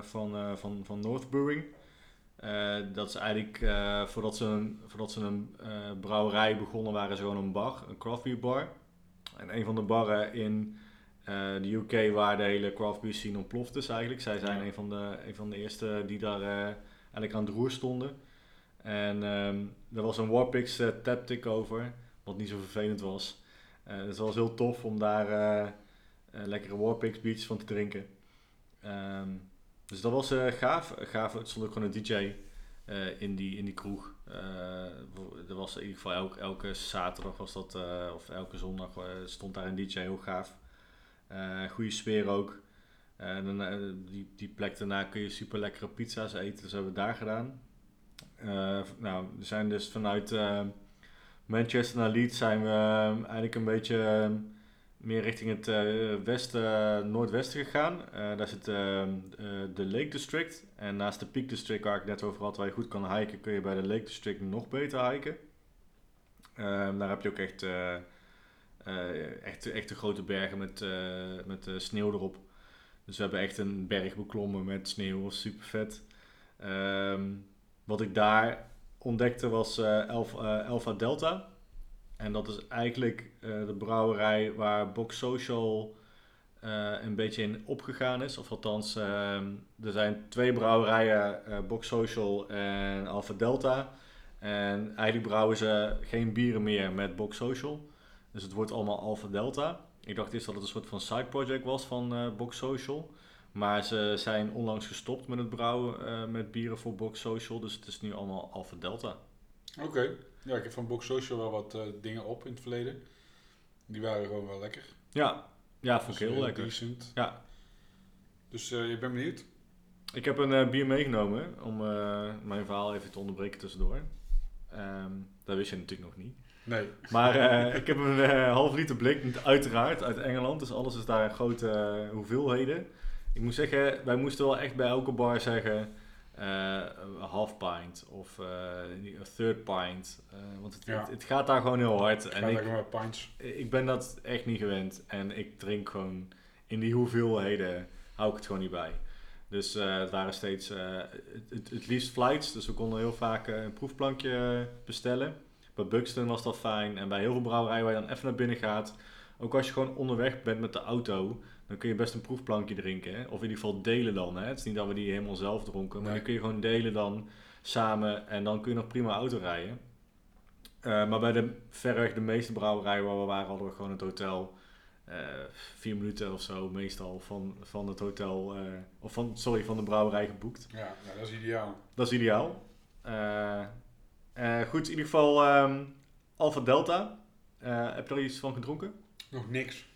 van, van, van North Brewing. Uh, dat is eigenlijk uh, voordat ze een, voordat ze een uh, brouwerij begonnen, waren ze gewoon een bar, een craft beer bar. En een van de barren in de UK waar de hele craft beer scene ontploft is eigenlijk. Zij zijn een, van de, een van de eerste die daar eigenlijk aan de roer stonden. En um, er was een Warpix tap over, wat niet zo vervelend was. dus het was heel tof om daar lekkere Warpix biertjes van te drinken. Um, dus dat was uh, gaaf. gaaf. Het stond ook gewoon een DJ uh, eh, in, die, in die kroeg. Uh, er was in ieder geval elke, elke zaterdag was dat, of elke zondag stond daar een DJ, heel gaaf. goede sfeer ook. dan, die, die plek daarna kun je super lekkere pizza's eten, dus hebben we daar gedaan. nou, we zijn dus vanuit Manchester naar Leeds zijn we eigenlijk een beetje meer richting het uh, westen, noordwesten gegaan. Uh, daar zit uh, de Lake District. En naast de Peak District, waar ik net over had, waar je goed kan hiken, kun je bij de Lake District nog beter hiken. Ehm, daar heb je ook echt, echt, echt grote bergen met, met sneeuw erop. Dus we hebben echt een berg beklommen met sneeuw, super vet. Ehm, wat ik daar ontdekte was Alpha, Alpha Delta. En dat is eigenlijk uh, de brouwerij waar Box Social uh, een beetje in opgegaan is. Of althans, uh, er zijn twee brouwerijen, uh, Box Social en Alpha Delta. En eigenlijk brouwen ze geen bieren meer met Box Social. Dus het wordt allemaal Alpha Delta. Ik dacht eerst dat het een soort van side project was van Box Social. Maar ze zijn onlangs gestopt met het brouwen eh, met bieren voor Box Social. Dus het is nu allemaal Alpha Delta. Oké. Ja, ik heb van Box Social wel wat eh, dingen op in het verleden. Die waren gewoon wel lekker. Ja, ja vond ik heel lekker. Decent. Ja. Dus eh, ik ben benieuwd. Ik heb een eh, bier meegenomen om eh, mijn verhaal even te onderbreken tussendoor. Ehm, dat wist je natuurlijk nog niet. Nee. Maar eh, ik heb een eh, half liter blik, uiteraard, uit Engeland. Dus alles is daar grote eh, hoeveelheden. Ik moet zeggen, wij moesten wel echt bij elke bar zeggen... eh, een half pint of eh, een third pint. Eh, want het, Ja. het, het gaat daar gewoon heel hard. Ik En ik, met pints. ik ben dat echt niet gewend. En ik drink gewoon in die hoeveelheden, hou ik het gewoon niet bij. Dus eh, het waren steeds eh, het, het, het liefst flights. Dus we konden heel vaak eh, een proefplankje bestellen. Bij Buxton was dat fijn. En bij heel veel brouwerijen waar je dan even naar binnen gaat. Ook als je gewoon onderweg bent met de auto, dan kun je best een proefplankje drinken. Hè? Of in ieder geval delen dan. Hè? Het is niet dat we die helemaal zelf dronken. Maar Nee. dan kun je gewoon delen dan samen. En dan kun je nog prima auto rijden. Eh, maar bij de verreweg de meeste brouwerijen waar we waren, hadden we gewoon het hotel. eh, vier minuten of zo meestal van, van het hotel, eh, of van, sorry, van de brouwerij geboekt. Ja, nou, dat is ideaal. Dat is ideaal. Goed, in ieder geval ehm Alpha Delta. Heb je er iets van gedronken? Nog niks.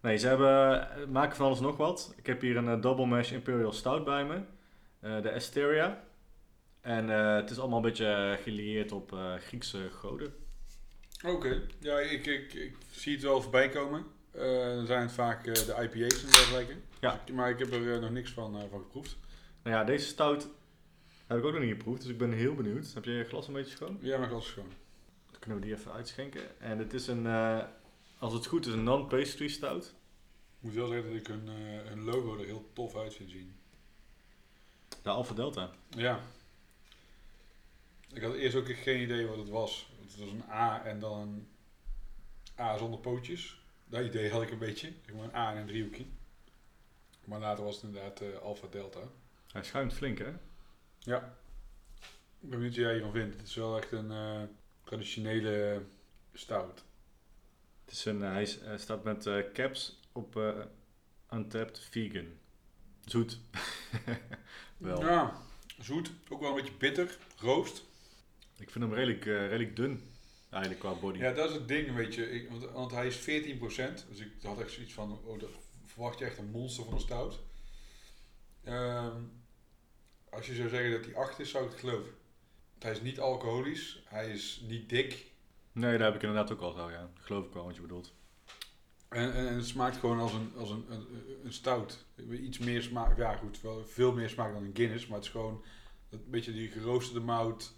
Nee, ze hebben, eh, maken van alles nog wat. Ik heb hier een eh, Double Mash Imperial Stout bij me. Eh, de Asteria. En het is allemaal een beetje gelieerd op Griekse goden. Oké. Ja, ik, ik, ik zie het wel voorbij komen. Dan zijn het vaak de IPA's en dergelijke. Ja. Dus maar ik heb er nog niks van, van geproefd. Nou ja, deze stout heb ik ook nog niet geproefd, dus ik ben heel benieuwd. Heb je je glas een beetje schoon? Ja, maar glas is schoon. Dan kunnen we die even uitschenken. En het is een, als het goed is, een non-pastry stout. Ik moet wel zeggen dat ik hun, eh, logo er heel tof uit vind zien. De Alpha Delta. Ja. Ik had eerst ook geen idee wat het was. Het was een A en dan een A zonder pootjes. Dat idee had ik een beetje. Maar een A en een driehoekje. Maar later was het inderdaad eh Alpha Delta. Hij schuimt flink, hè? Ja. Ik ben benieuwd wat jij hiervan vindt. Het is wel echt een eh, traditionele stout. Het is een, hij, staat met eh, caps op eh Untapped Vegan. Zoet. Wel. Ja, zoet. Ook wel een beetje bitter. Roost. Ik vind hem redelijk, eh, redelijk dun, eigenlijk qua body. Ja, dat is het ding, weet je. Ik, want, want hij is 14%. Dus ik had echt zoiets van, oh, dat verwacht je echt een monster van een stout. Ehm, als je zou zeggen dat hij 8 is, zou ik het geloven. Hij is niet alcoholisch. Hij is niet dik. Nee, daar heb ik inderdaad ook al zo, ja. Geloof ik wel wat je bedoelt. En, en, en het smaakt gewoon als een, als een, een, een stout. Iets meer smaak. Ja, goed, wel veel meer smaak dan een Guinness. Maar het is gewoon een beetje die geroosterde mout.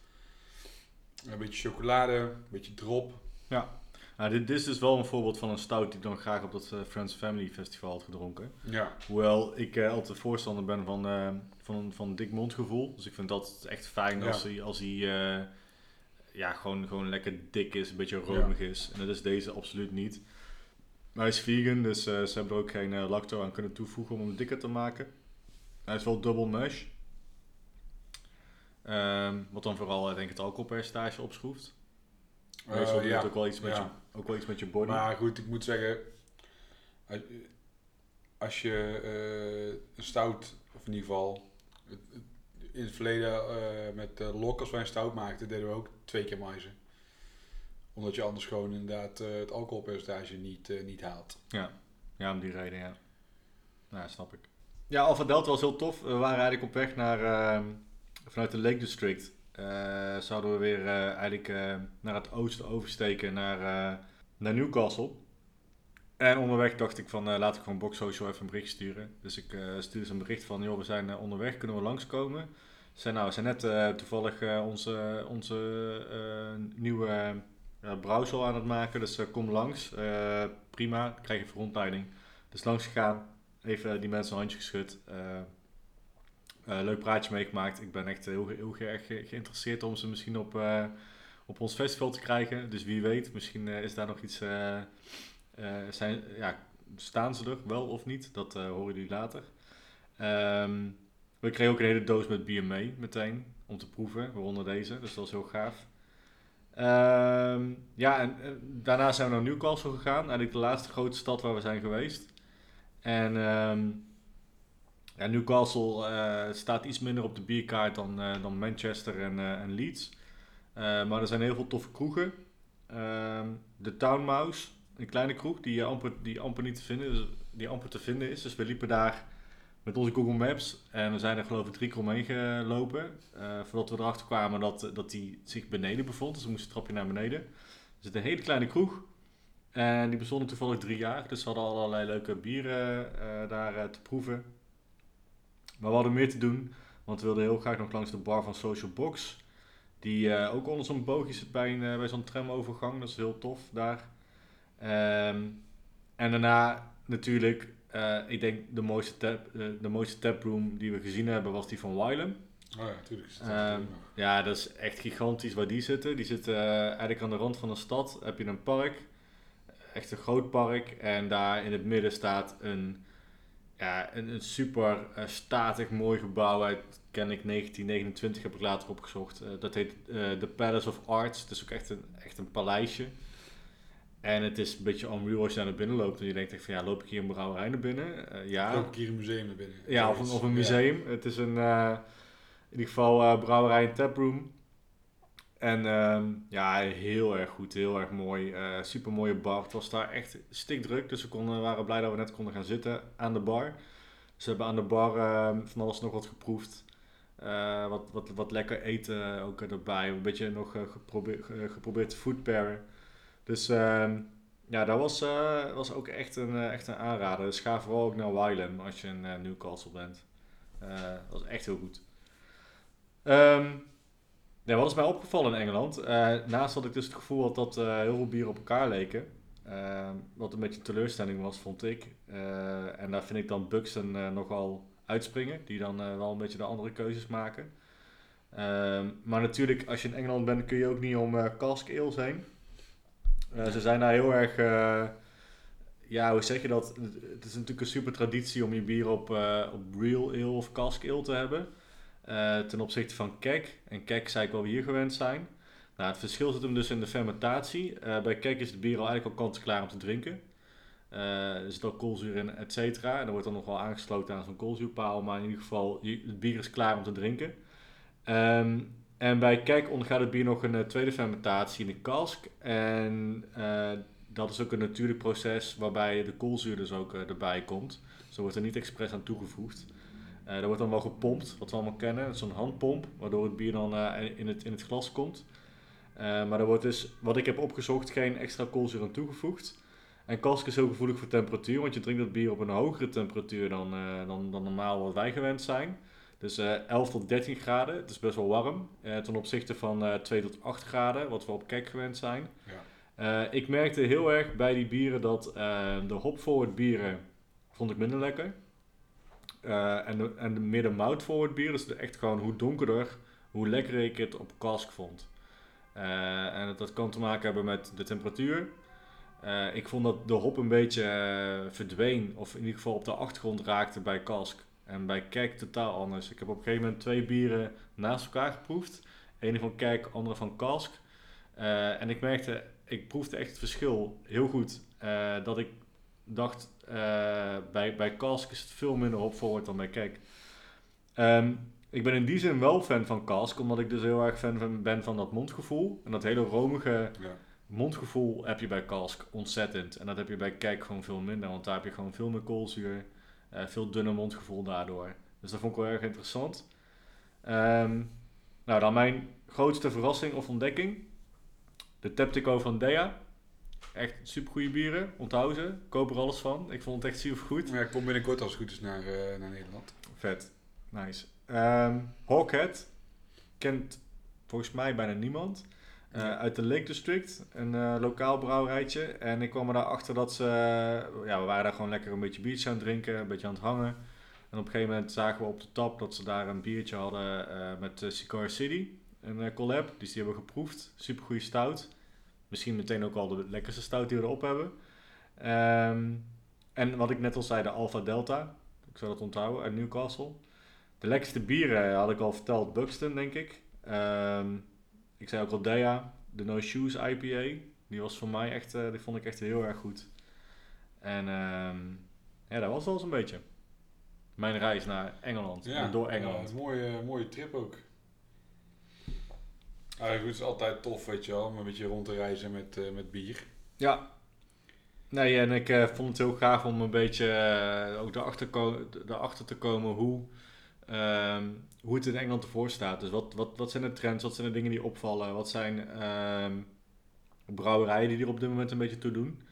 Een beetje chocolade. Een beetje drop. Nou, dit, dit is dus wel een voorbeeld van een stout die ik dan graag op dat eh, Friends Family Festival had gedronken. Ja, Hoewel ik eh, altijd voorstander ben van, eh, van, van dik mondgevoel. Dus ik vind dat echt fijn Ja. als hij, als hij ja, gewoon, gewoon lekker dik is, een beetje romig is. En dat is deze absoluut niet. Maar hij is vegan, dus eh, ze hebben er ook geen eh, lacto aan kunnen toevoegen om hem dikker te maken. Hij is wel double mash. Ehm, wat dan vooral eh, denk ik het alcoholpercentage opschroeft. Eh, doet ja. het ook wel, iets met ja. je, ook wel iets met je body. Maar goed, ik moet zeggen, als, je een stout, of in ieder geval het- het- in het verleden eh, met uh, lok, als wij een stout maakten, deden we ook twee keer maizen. Omdat je anders gewoon inderdaad eh, het alcoholpercentage niet, eh, niet haalt. Ja, om die reden, ja. Nou, snap ik. Ja, Alpha Delta was heel tof. We waren eigenlijk op weg naar, ehm, vanuit de Lake District. eh, zouden we weer eh, eigenlijk eh, naar het oosten oversteken, naar, eh, naar Newcastle. En onderweg dacht ik van, eh, laat ik gewoon Box Social even een bericht sturen. Dus ik eh, stuurde ze een bericht van, joh, we zijn eh, onderweg, kunnen we langskomen? Ze zei, nou, we zijn net toevallig onze, onze nieuwe brouwsel aan het maken, dus kom langs. Prima, krijg je rondleiding. Dus langs gegaan, even die mensen een handje geschud. leuk praatje meegemaakt. Ik ben echt heel, heel erg ge- geïnteresseerd om ze misschien op, op ons festival te krijgen. Dus wie weet, misschien is daar nog iets. Eh, zijn, ja, staan ze er wel of niet? Dat eh, horen jullie later. Ehm, we kregen ook een hele doos met bier mee meteen om te proeven, waaronder deze. Dus dat was heel gaaf. Ehm, ja, en eh, daarna zijn we naar Newcastle gegaan. Eigenlijk de laatste grote stad waar we zijn geweest. En ehm, Ja, Newcastle staat iets minder op de bierkaart dan, dan Manchester en, en Leeds. Maar er zijn heel veel toffe kroegen. De Town Mouse, een kleine kroeg die, amper, die, amper niet te vinden, is, die amper te vinden is. Dus we liepen daar met onze Google Maps en we zijn er geloof ik drie keer omheen gelopen. eh, voordat we erachter kwamen dat, dat die zich beneden bevond. Dus we moesten een trapje naar beneden. Er zit een hele kleine kroeg. En die bestonden toevallig drie jaar. Dus we hadden allerlei leuke bieren eh, daar eh, te proeven. Maar we hadden meer te doen. Want we wilden heel graag nog langs de bar van Social Box. Die eh, ook onder zo'n boogje zit bij, een, eh, bij zo'n tramovergang. Dat is heel tof daar. Ehm, en daarna natuurlijk, eh, ik denk de mooiste, tap, eh, de mooiste taproom die we gezien hebben was die van Wylam. Oh ja, natuurlijk. Het Ehm, eh, Ja, dat is echt gigantisch waar die zitten. Die zitten eh, eigenlijk aan de rand van een stad. Heb je een park. Echt een groot park. En daar in het midden staat een, ja, een, een super statig mooi gebouw uit, ken ik, 1929 heb ik later opgezocht. Dat heet The Palace of Arts. Het is ook echt een, echt een paleisje. En het is een beetje unreal als je daar naar binnen loopt. En je denkt echt van, ja, loop ik hier een brouwerij naar binnen? Eh, ja. Loop ik hier een museum naar binnen? Ja, of een, of een Ja. museum. Het is een, eh, in ieder geval eh, brouwerij en taproom. En ehm, ja, heel erg goed, heel erg mooi. super mooie bar. Het was daar echt stikdruk, dus we konden, waren blij dat we net konden gaan zitten aan de bar. Ze hebben aan de bar ehm, van alles nog wat geproefd. Wat, wat, wat lekker eten ook erbij. Een beetje nog geprobeerd, ge- geprobeerd te food pairen. Dus ehm, ja, dat was, eh, was ook echt een, eh, echt een aanrader. Dus ga vooral ook naar Wylam als je in eh, Newcastle bent. Dat was echt heel goed. Ja, wat is mij opgevallen in Engeland? Naast dat ik dus het gevoel had dat heel veel bieren op elkaar leken. ehm, wat een beetje teleurstelling was, vond ik. En daar vind ik dan Buxton nogal uitspringen. Die dan wel een beetje de andere keuzes maken. Maar natuurlijk, als je in Engeland bent, kun je ook niet om cask ales heen. Eh, ze zijn daar heel erg... eh, ja, hoe zeg je dat? Het is natuurlijk een super traditie om je bier op, eh, op real ale of cask ale te hebben. ten opzichte van kek. En kek zei ik wel we hier gewend zijn. Nou, het verschil zit hem dus in de fermentatie. Bij kek is de bier al eigenlijk al kant-en-klaar om te drinken. Er zit al koolzuur in, et cetera. En er wordt dan nog wel aangesloten aan zo'n koolzuurpaal. Maar in ieder geval, het bier is klaar om te drinken. Ehm, en bij kek ondergaat het bier nog een eh, tweede fermentatie in de kask. En eh, dat is ook een natuurlijk proces waarbij de koolzuur dus ook eh, erbij komt. Er wordt er niet expres aan toegevoegd. Eh er wordt dan wel gepompt, wat we allemaal kennen. Zo'n handpomp, waardoor het bier dan in, het, in het glas komt. Maar er wordt dus, wat ik heb opgezocht, geen extra koolzuur aan toegevoegd. En kask is heel gevoelig voor temperatuur, want je drinkt dat bier op een hogere temperatuur dan, dan, dan normaal wat wij gewend zijn. Dus eh 11 tot 13 graden, het is best wel warm. eh, ten opzichte van eh 2 tot 8 graden, wat we op kek gewend zijn. Ja. Eh, ik merkte heel erg bij die bieren dat eh, de hop forward bieren vond ik minder lekker. Eh, en, de, en de meer de mout forward bier, dus de echt gewoon hoe donkerder, hoe lekkerder ik het op cask vond. Eh, en dat, dat kan te maken hebben met de temperatuur. Eh, ik vond dat de hop een beetje eh, verdween, of in ieder geval op de achtergrond raakte bij cask. En bij kek totaal anders. Ik heb op een gegeven moment twee bieren naast elkaar geproefd. Ene van kek, andere van cask. Eh, en ik merkte, ik proefde echt het verschil heel goed. Eh, dat ik dacht, eh, bij, bij cask is het veel minder hopforward dan bij kek. Ehm, ik ben in die zin wel fan van cask, omdat ik dus heel erg fan van, ben van dat mondgevoel. En dat hele romige Ja. mondgevoel heb je bij cask ontzettend. En dat heb je bij kek gewoon veel minder, want daar heb je gewoon veel meer koolzuur. Eh, veel dunner mondgevoel daardoor. Dus dat vond ik wel erg interessant. Ehm, nou, dan mijn grootste verrassing of ontdekking. De Teptico van Dea. Echt super goede bieren. Onthoud ze. Koop er alles van. Ik vond het echt super goed. Ja, ik kom binnenkort als het goed is naar, eh, naar Nederland. Vet. Nice. Ehm Hawkhead. Kent volgens mij bijna niemand. Eh. Uit de Lake District. Een eh, lokaal brouwerijtje. En ik kwam er daarachter dat ze... ja, we waren daar gewoon lekker een beetje biertje aan het drinken. Een beetje aan het hangen. En op een gegeven moment zagen we op de tap dat ze daar een biertje hadden eh, met Cigar City. Een eh, collab. Dus die hebben we geproefd. Super goede stout. Misschien meteen ook al de lekkerste stout die we erop hebben. Ehm, en wat ik net al zei, de Alpha Delta. Ik zou dat onthouden uit Newcastle. De lekkerste bieren had ik al verteld, Buxton denk ik. Ehm, ik zei ook al Dea, de No Shoes IPA. Die was voor mij echt, eh, die vond ik echt heel erg goed. En ehm, ja, dat was wel eens een beetje. mijn reis naar Engeland. Ja, door Engeland. een mooie, mooie trip ook. Eigenlijk het is altijd tof, weet je wel, om een beetje rond te reizen met, eh, met bier. Ja. Nee, en ik eh, vond het heel gaaf om een beetje eh, ook erachter, ko- erachter te komen hoe, ehm, hoe het in Engeland ervoor staat. Dus wat, wat, wat zijn de trends, wat zijn de dingen die opvallen, wat zijn ehm, brouwerijen die er op dit moment een beetje toe doen.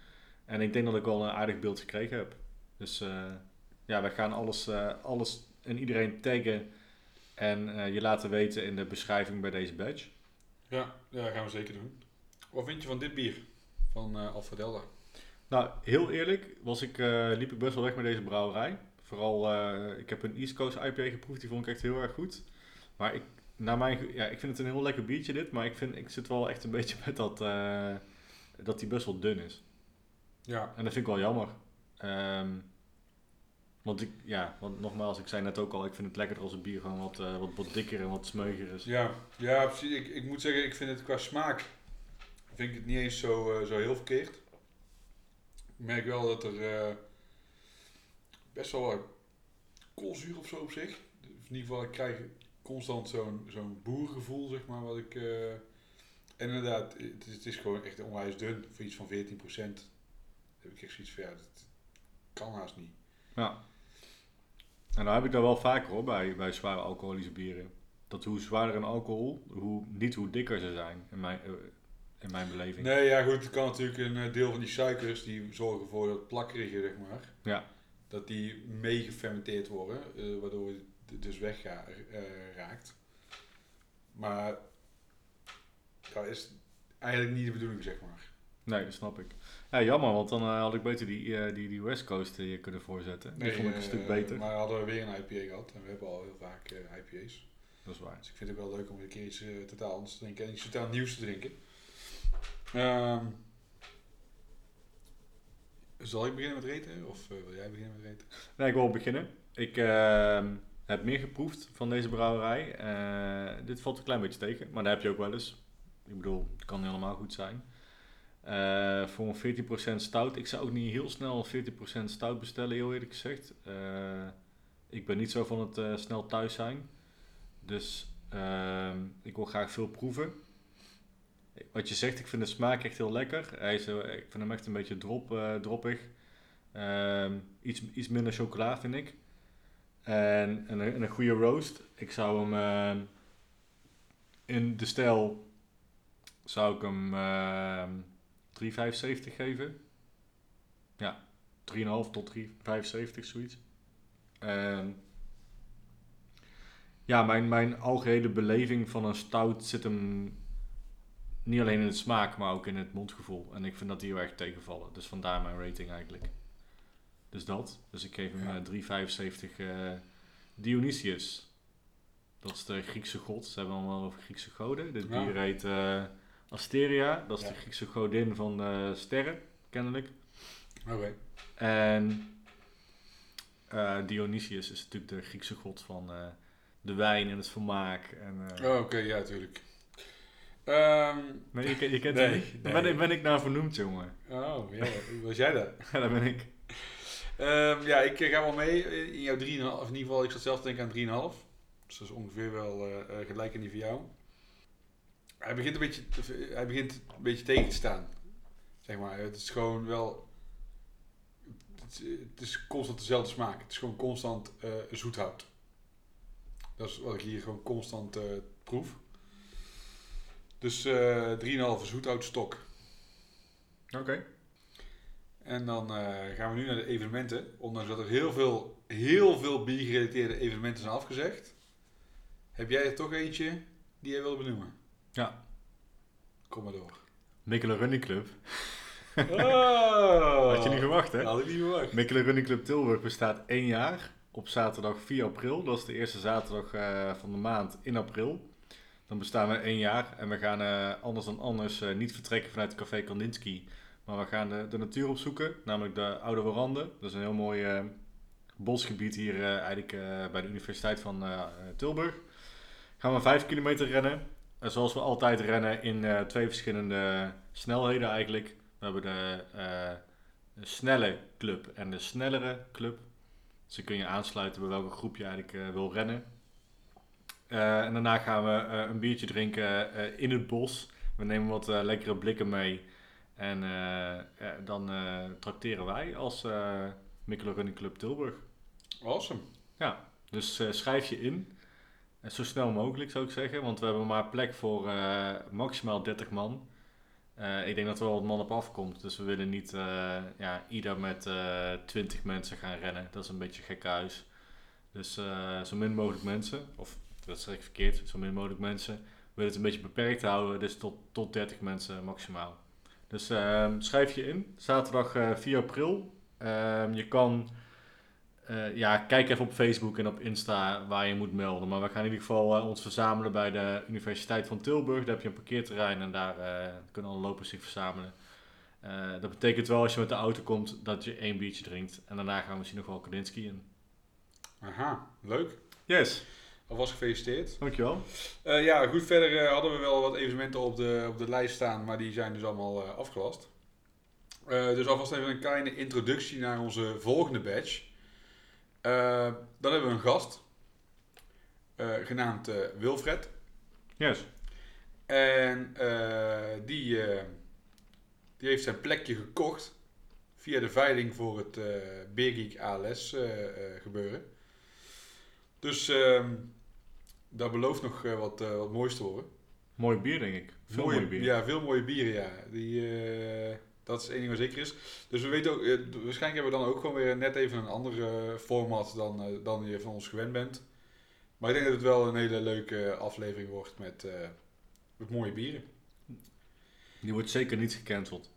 En ik denk dat ik wel een aardig beeld gekregen heb. Dus eh, ja, wij gaan alles, eh, alles en iedereen taggen en eh, je laten weten in de beschrijving bij deze badge. Ja, ja, dat gaan we zeker doen. Wat vind je van dit bier? Van Alpha Delta? Nou, heel eerlijk was ik, liep ik best wel weg met deze brouwerij. Vooral, eh, ik heb een East Coast IPA geproefd, die vond ik echt heel erg goed. Maar ik, naar mijn, ja, ik vind het een heel lekker biertje dit, maar ik, vind, ik zit wel echt een beetje met dat, eh, dat die best wel dun is. Ja. En dat vind ik wel jammer. Ehm, want ik, ja, want nogmaals, ik zei net ook al, ik vind het lekkerder als het bier gewoon wat, eh, wat, wat dikker en wat smeuiger is. Ja, ja precies. Ik, ik moet zeggen, ik vind het qua smaak vind ik het niet eens zo, zo heel verkeerd. Ik merk wel dat er best wel wat koolzuur of zo op zich. In ieder geval, ik krijg constant zo'n zo'n boergevoel, zeg maar, wat ik... eh, en inderdaad, het is, het is gewoon echt onwijs dun, voor iets van 14%. Dan heb ik echt zoiets van, ja, dat kan haast niet. Ja. En nou heb ik dat wel vaker hoor, bij, bij zware alcoholische bieren. Dat hoe zwaarder een alcohol, hoe, niet hoe dikker ze zijn, in mijn, eh, in mijn beleving. Nee, ja goed, het kan natuurlijk een eh, deel van die suikers die zorgen voor dat plakkerige, zeg maar. Ja. Dat die mee gefermenteerd worden, eh, waardoor het dus wegraakt. maar dat is eigenlijk niet de bedoeling, zeg maar. Nee, dat snap ik. Ja, jammer, want dan eh, had ik beter die, eh, die, die West Coast hier kunnen voorzetten. Die vond ik een eh, stuk beter. Maar hadden we weer een IPA gehad en we hebben al heel vaak eh, IPA's. Dat is waar. Dus ik vind het wel leuk om een keer iets eh, totaal anders te drinken en iets totaal nieuws te drinken. Ehm, zal ik beginnen met reten of eh, wil jij beginnen met reten? Nee, ik wil beginnen. Ik ehm, heb meer geproefd van deze brouwerij. Eh, dit valt een klein beetje tegen, maar dat heb je ook wel eens. Ik bedoel, het kan helemaal goed zijn. Eh, voor een 14% stout. Ik zou ook niet heel snel een 14% stout bestellen, heel eerlijk gezegd. Ik ben niet zo van het snel thuis zijn. Dus ehm, ik wil graag veel proeven. Wat je zegt, ik vind de smaak echt heel lekker. Hij is, eh, ik vind hem echt een beetje drop, eh, droppig. Ehm, iets, iets minder chocola, vind ik. En, en, een, en een goede roast. Ik zou hem ehm, in de stijl zou ik hem ehm 3,75 geven. Ja, 3,5 tot 3,75 zoiets. En ja, mijn, mijn algehele beleving van een stout zit hem niet alleen in de smaak, maar ook in het mondgevoel. En ik vind dat die heel erg tegenvallen. Dus vandaar mijn rating eigenlijk. Dus dat. Dus ik geef hem Ja. eh, 3,75 eh Dionysius. Dat is de Griekse god. Ze hebben allemaal over Griekse goden. Dit Ja. bier heet eh, Asteria. Dat is Ja. de Griekse godin van de sterren, kennelijk. Oké. En Dionysius is natuurlijk de Griekse god van de wijn en het vermaak. En, Oh, Oké, ja, tuurlijk. Nee, je, ken- je kent Nee, hem niet? Daar nee. ben, ik- ben ik naar vernoemd, jongen. oh, ja, was jij dat? Ja, daar ben ik. Ehm, ja, ik eh, ga wel mee in jouw 3,5. Of in ieder geval, ik zat zelf te denken aan 3,5. Dus dat is ongeveer wel eh, gelijk aan die van jou. Hij begint een beetje, hij begint een beetje tegen te staan. Zeg maar, het is gewoon wel... Het is, het is constant dezelfde smaak. Het is gewoon constant eh zoethout. Dat is wat ik hier gewoon constant proef. Dus eh 3,5 zoethoutstok. Oké. En dan eh, gaan we nu naar de evenementen. Ondanks dat er heel veel, heel veel biergerelateerde evenementen zijn afgezegd. Heb jij er toch eentje die jij wil benoemen? Ja. Kom maar door. Mikkelen Running Club. Oh, Had je niet verwacht, hè? Had ik niet verwacht. Mikkelen Running Club Tilburg bestaat één jaar. Op zaterdag 4 april. Dat is de eerste zaterdag eh, van de maand in april. Dan bestaan we één jaar. En we gaan eh, anders dan anders eh, niet vertrekken vanuit het Café Kandinsky. Maar we gaan de, de natuur opzoeken. Namelijk de Oude Warande. Dat is een heel mooi eh, bosgebied hier eigenlijk bij de Universiteit van Tilburg. Gaan we 5 kilometer rennen. En zoals we altijd rennen in twee verschillende snelheden eigenlijk. We hebben de, snelle club en de snellere club. Dus kun je aansluiten bij welke groep je eigenlijk wil rennen. Eh, en daarna gaan we eh, een biertje drinken eh, in het bos. We nemen wat lekkere blikken mee. En ja, dan trakteren wij als Mikkelen Running Club Tilburg. Awesome. Dus eh, schrijf je in. Zo snel mogelijk zou ik zeggen. Want we hebben maar plek voor maximaal 30 man. Ik denk dat er wel wat man op afkomt. Dus we willen niet ja, ieder met eh 20 mensen gaan rennen. Dat is een beetje gek huis. Dus zo min mogelijk mensen. Of dat zeg ik verkeerd. Zo min mogelijk mensen. We willen het een beetje beperkt houden. Dus tot, tot 30 mensen maximaal. Dus ehm, schrijf je in. Zaterdag eh, 4 april. Ehm, je kan eh, ja, kijk even op Facebook en op Insta waar je moet melden. Maar we gaan in ieder geval eh, ons verzamelen bij de Universiteit van Tilburg. Daar heb je een parkeerterrein en daar kunnen alle lopers zich verzamelen. Dat betekent wel als je met de auto komt dat je één biertje drinkt. En daarna gaan we misschien nog wel Kudinski in. Aha, leuk. Yes, Alvast gefeliciteerd. dankjewel. Eh, ja, goed, verder eh, hadden we wel wat evenementen op de, op de lijst staan, maar die zijn dus allemaal eh, afgelast. Dus alvast even een kleine introductie naar onze volgende badge. Dan hebben we een gast, genaamd Wilfred. Yes, En die, die heeft zijn plekje gekocht via de veiling voor het Beer Geek ALS gebeuren. Dus ehm dat belooft nog eh, wat, eh, wat moois te worden. mooi bier denk ik. Veel mooi, bier. Ja, veel mooie bieren, ja. Die, eh, dat is één ding wat zeker is. Dus we weten ook, waarschijnlijk hebben we dan ook gewoon weer net even een ander eh, format dan, dan je van ons gewend bent. Maar ik denk dat het wel een hele leuke aflevering wordt met, met mooie bieren. Die wordt zeker niet gecanceld.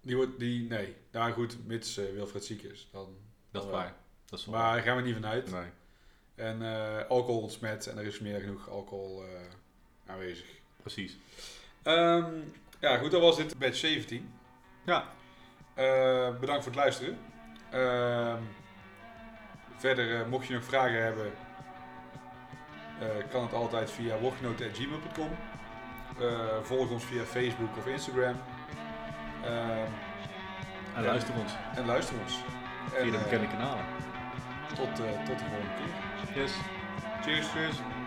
Die wordt, die, nee. Nou goed, mits eh, Wilfred ziek is. Dan, Dat is waar. Dat is Maar daar gaan we niet vanuit. Nee. En eh, alcohol ontsmet en er is meer genoeg alcohol eh, aanwezig. Precies. Ehm, ja, goed, dat was dit badge 17. Ja, Eh, bedankt voor het luisteren. Ehm, verder, mocht je nog vragen hebben, kan het altijd via woordgenoten.gmail.com. Eh volg ons via Facebook of Instagram. Ehm, en luister ons en luister ons. via de bekende kanalen. tot, tot de volgende keer. Yes. Cheers. Cheers.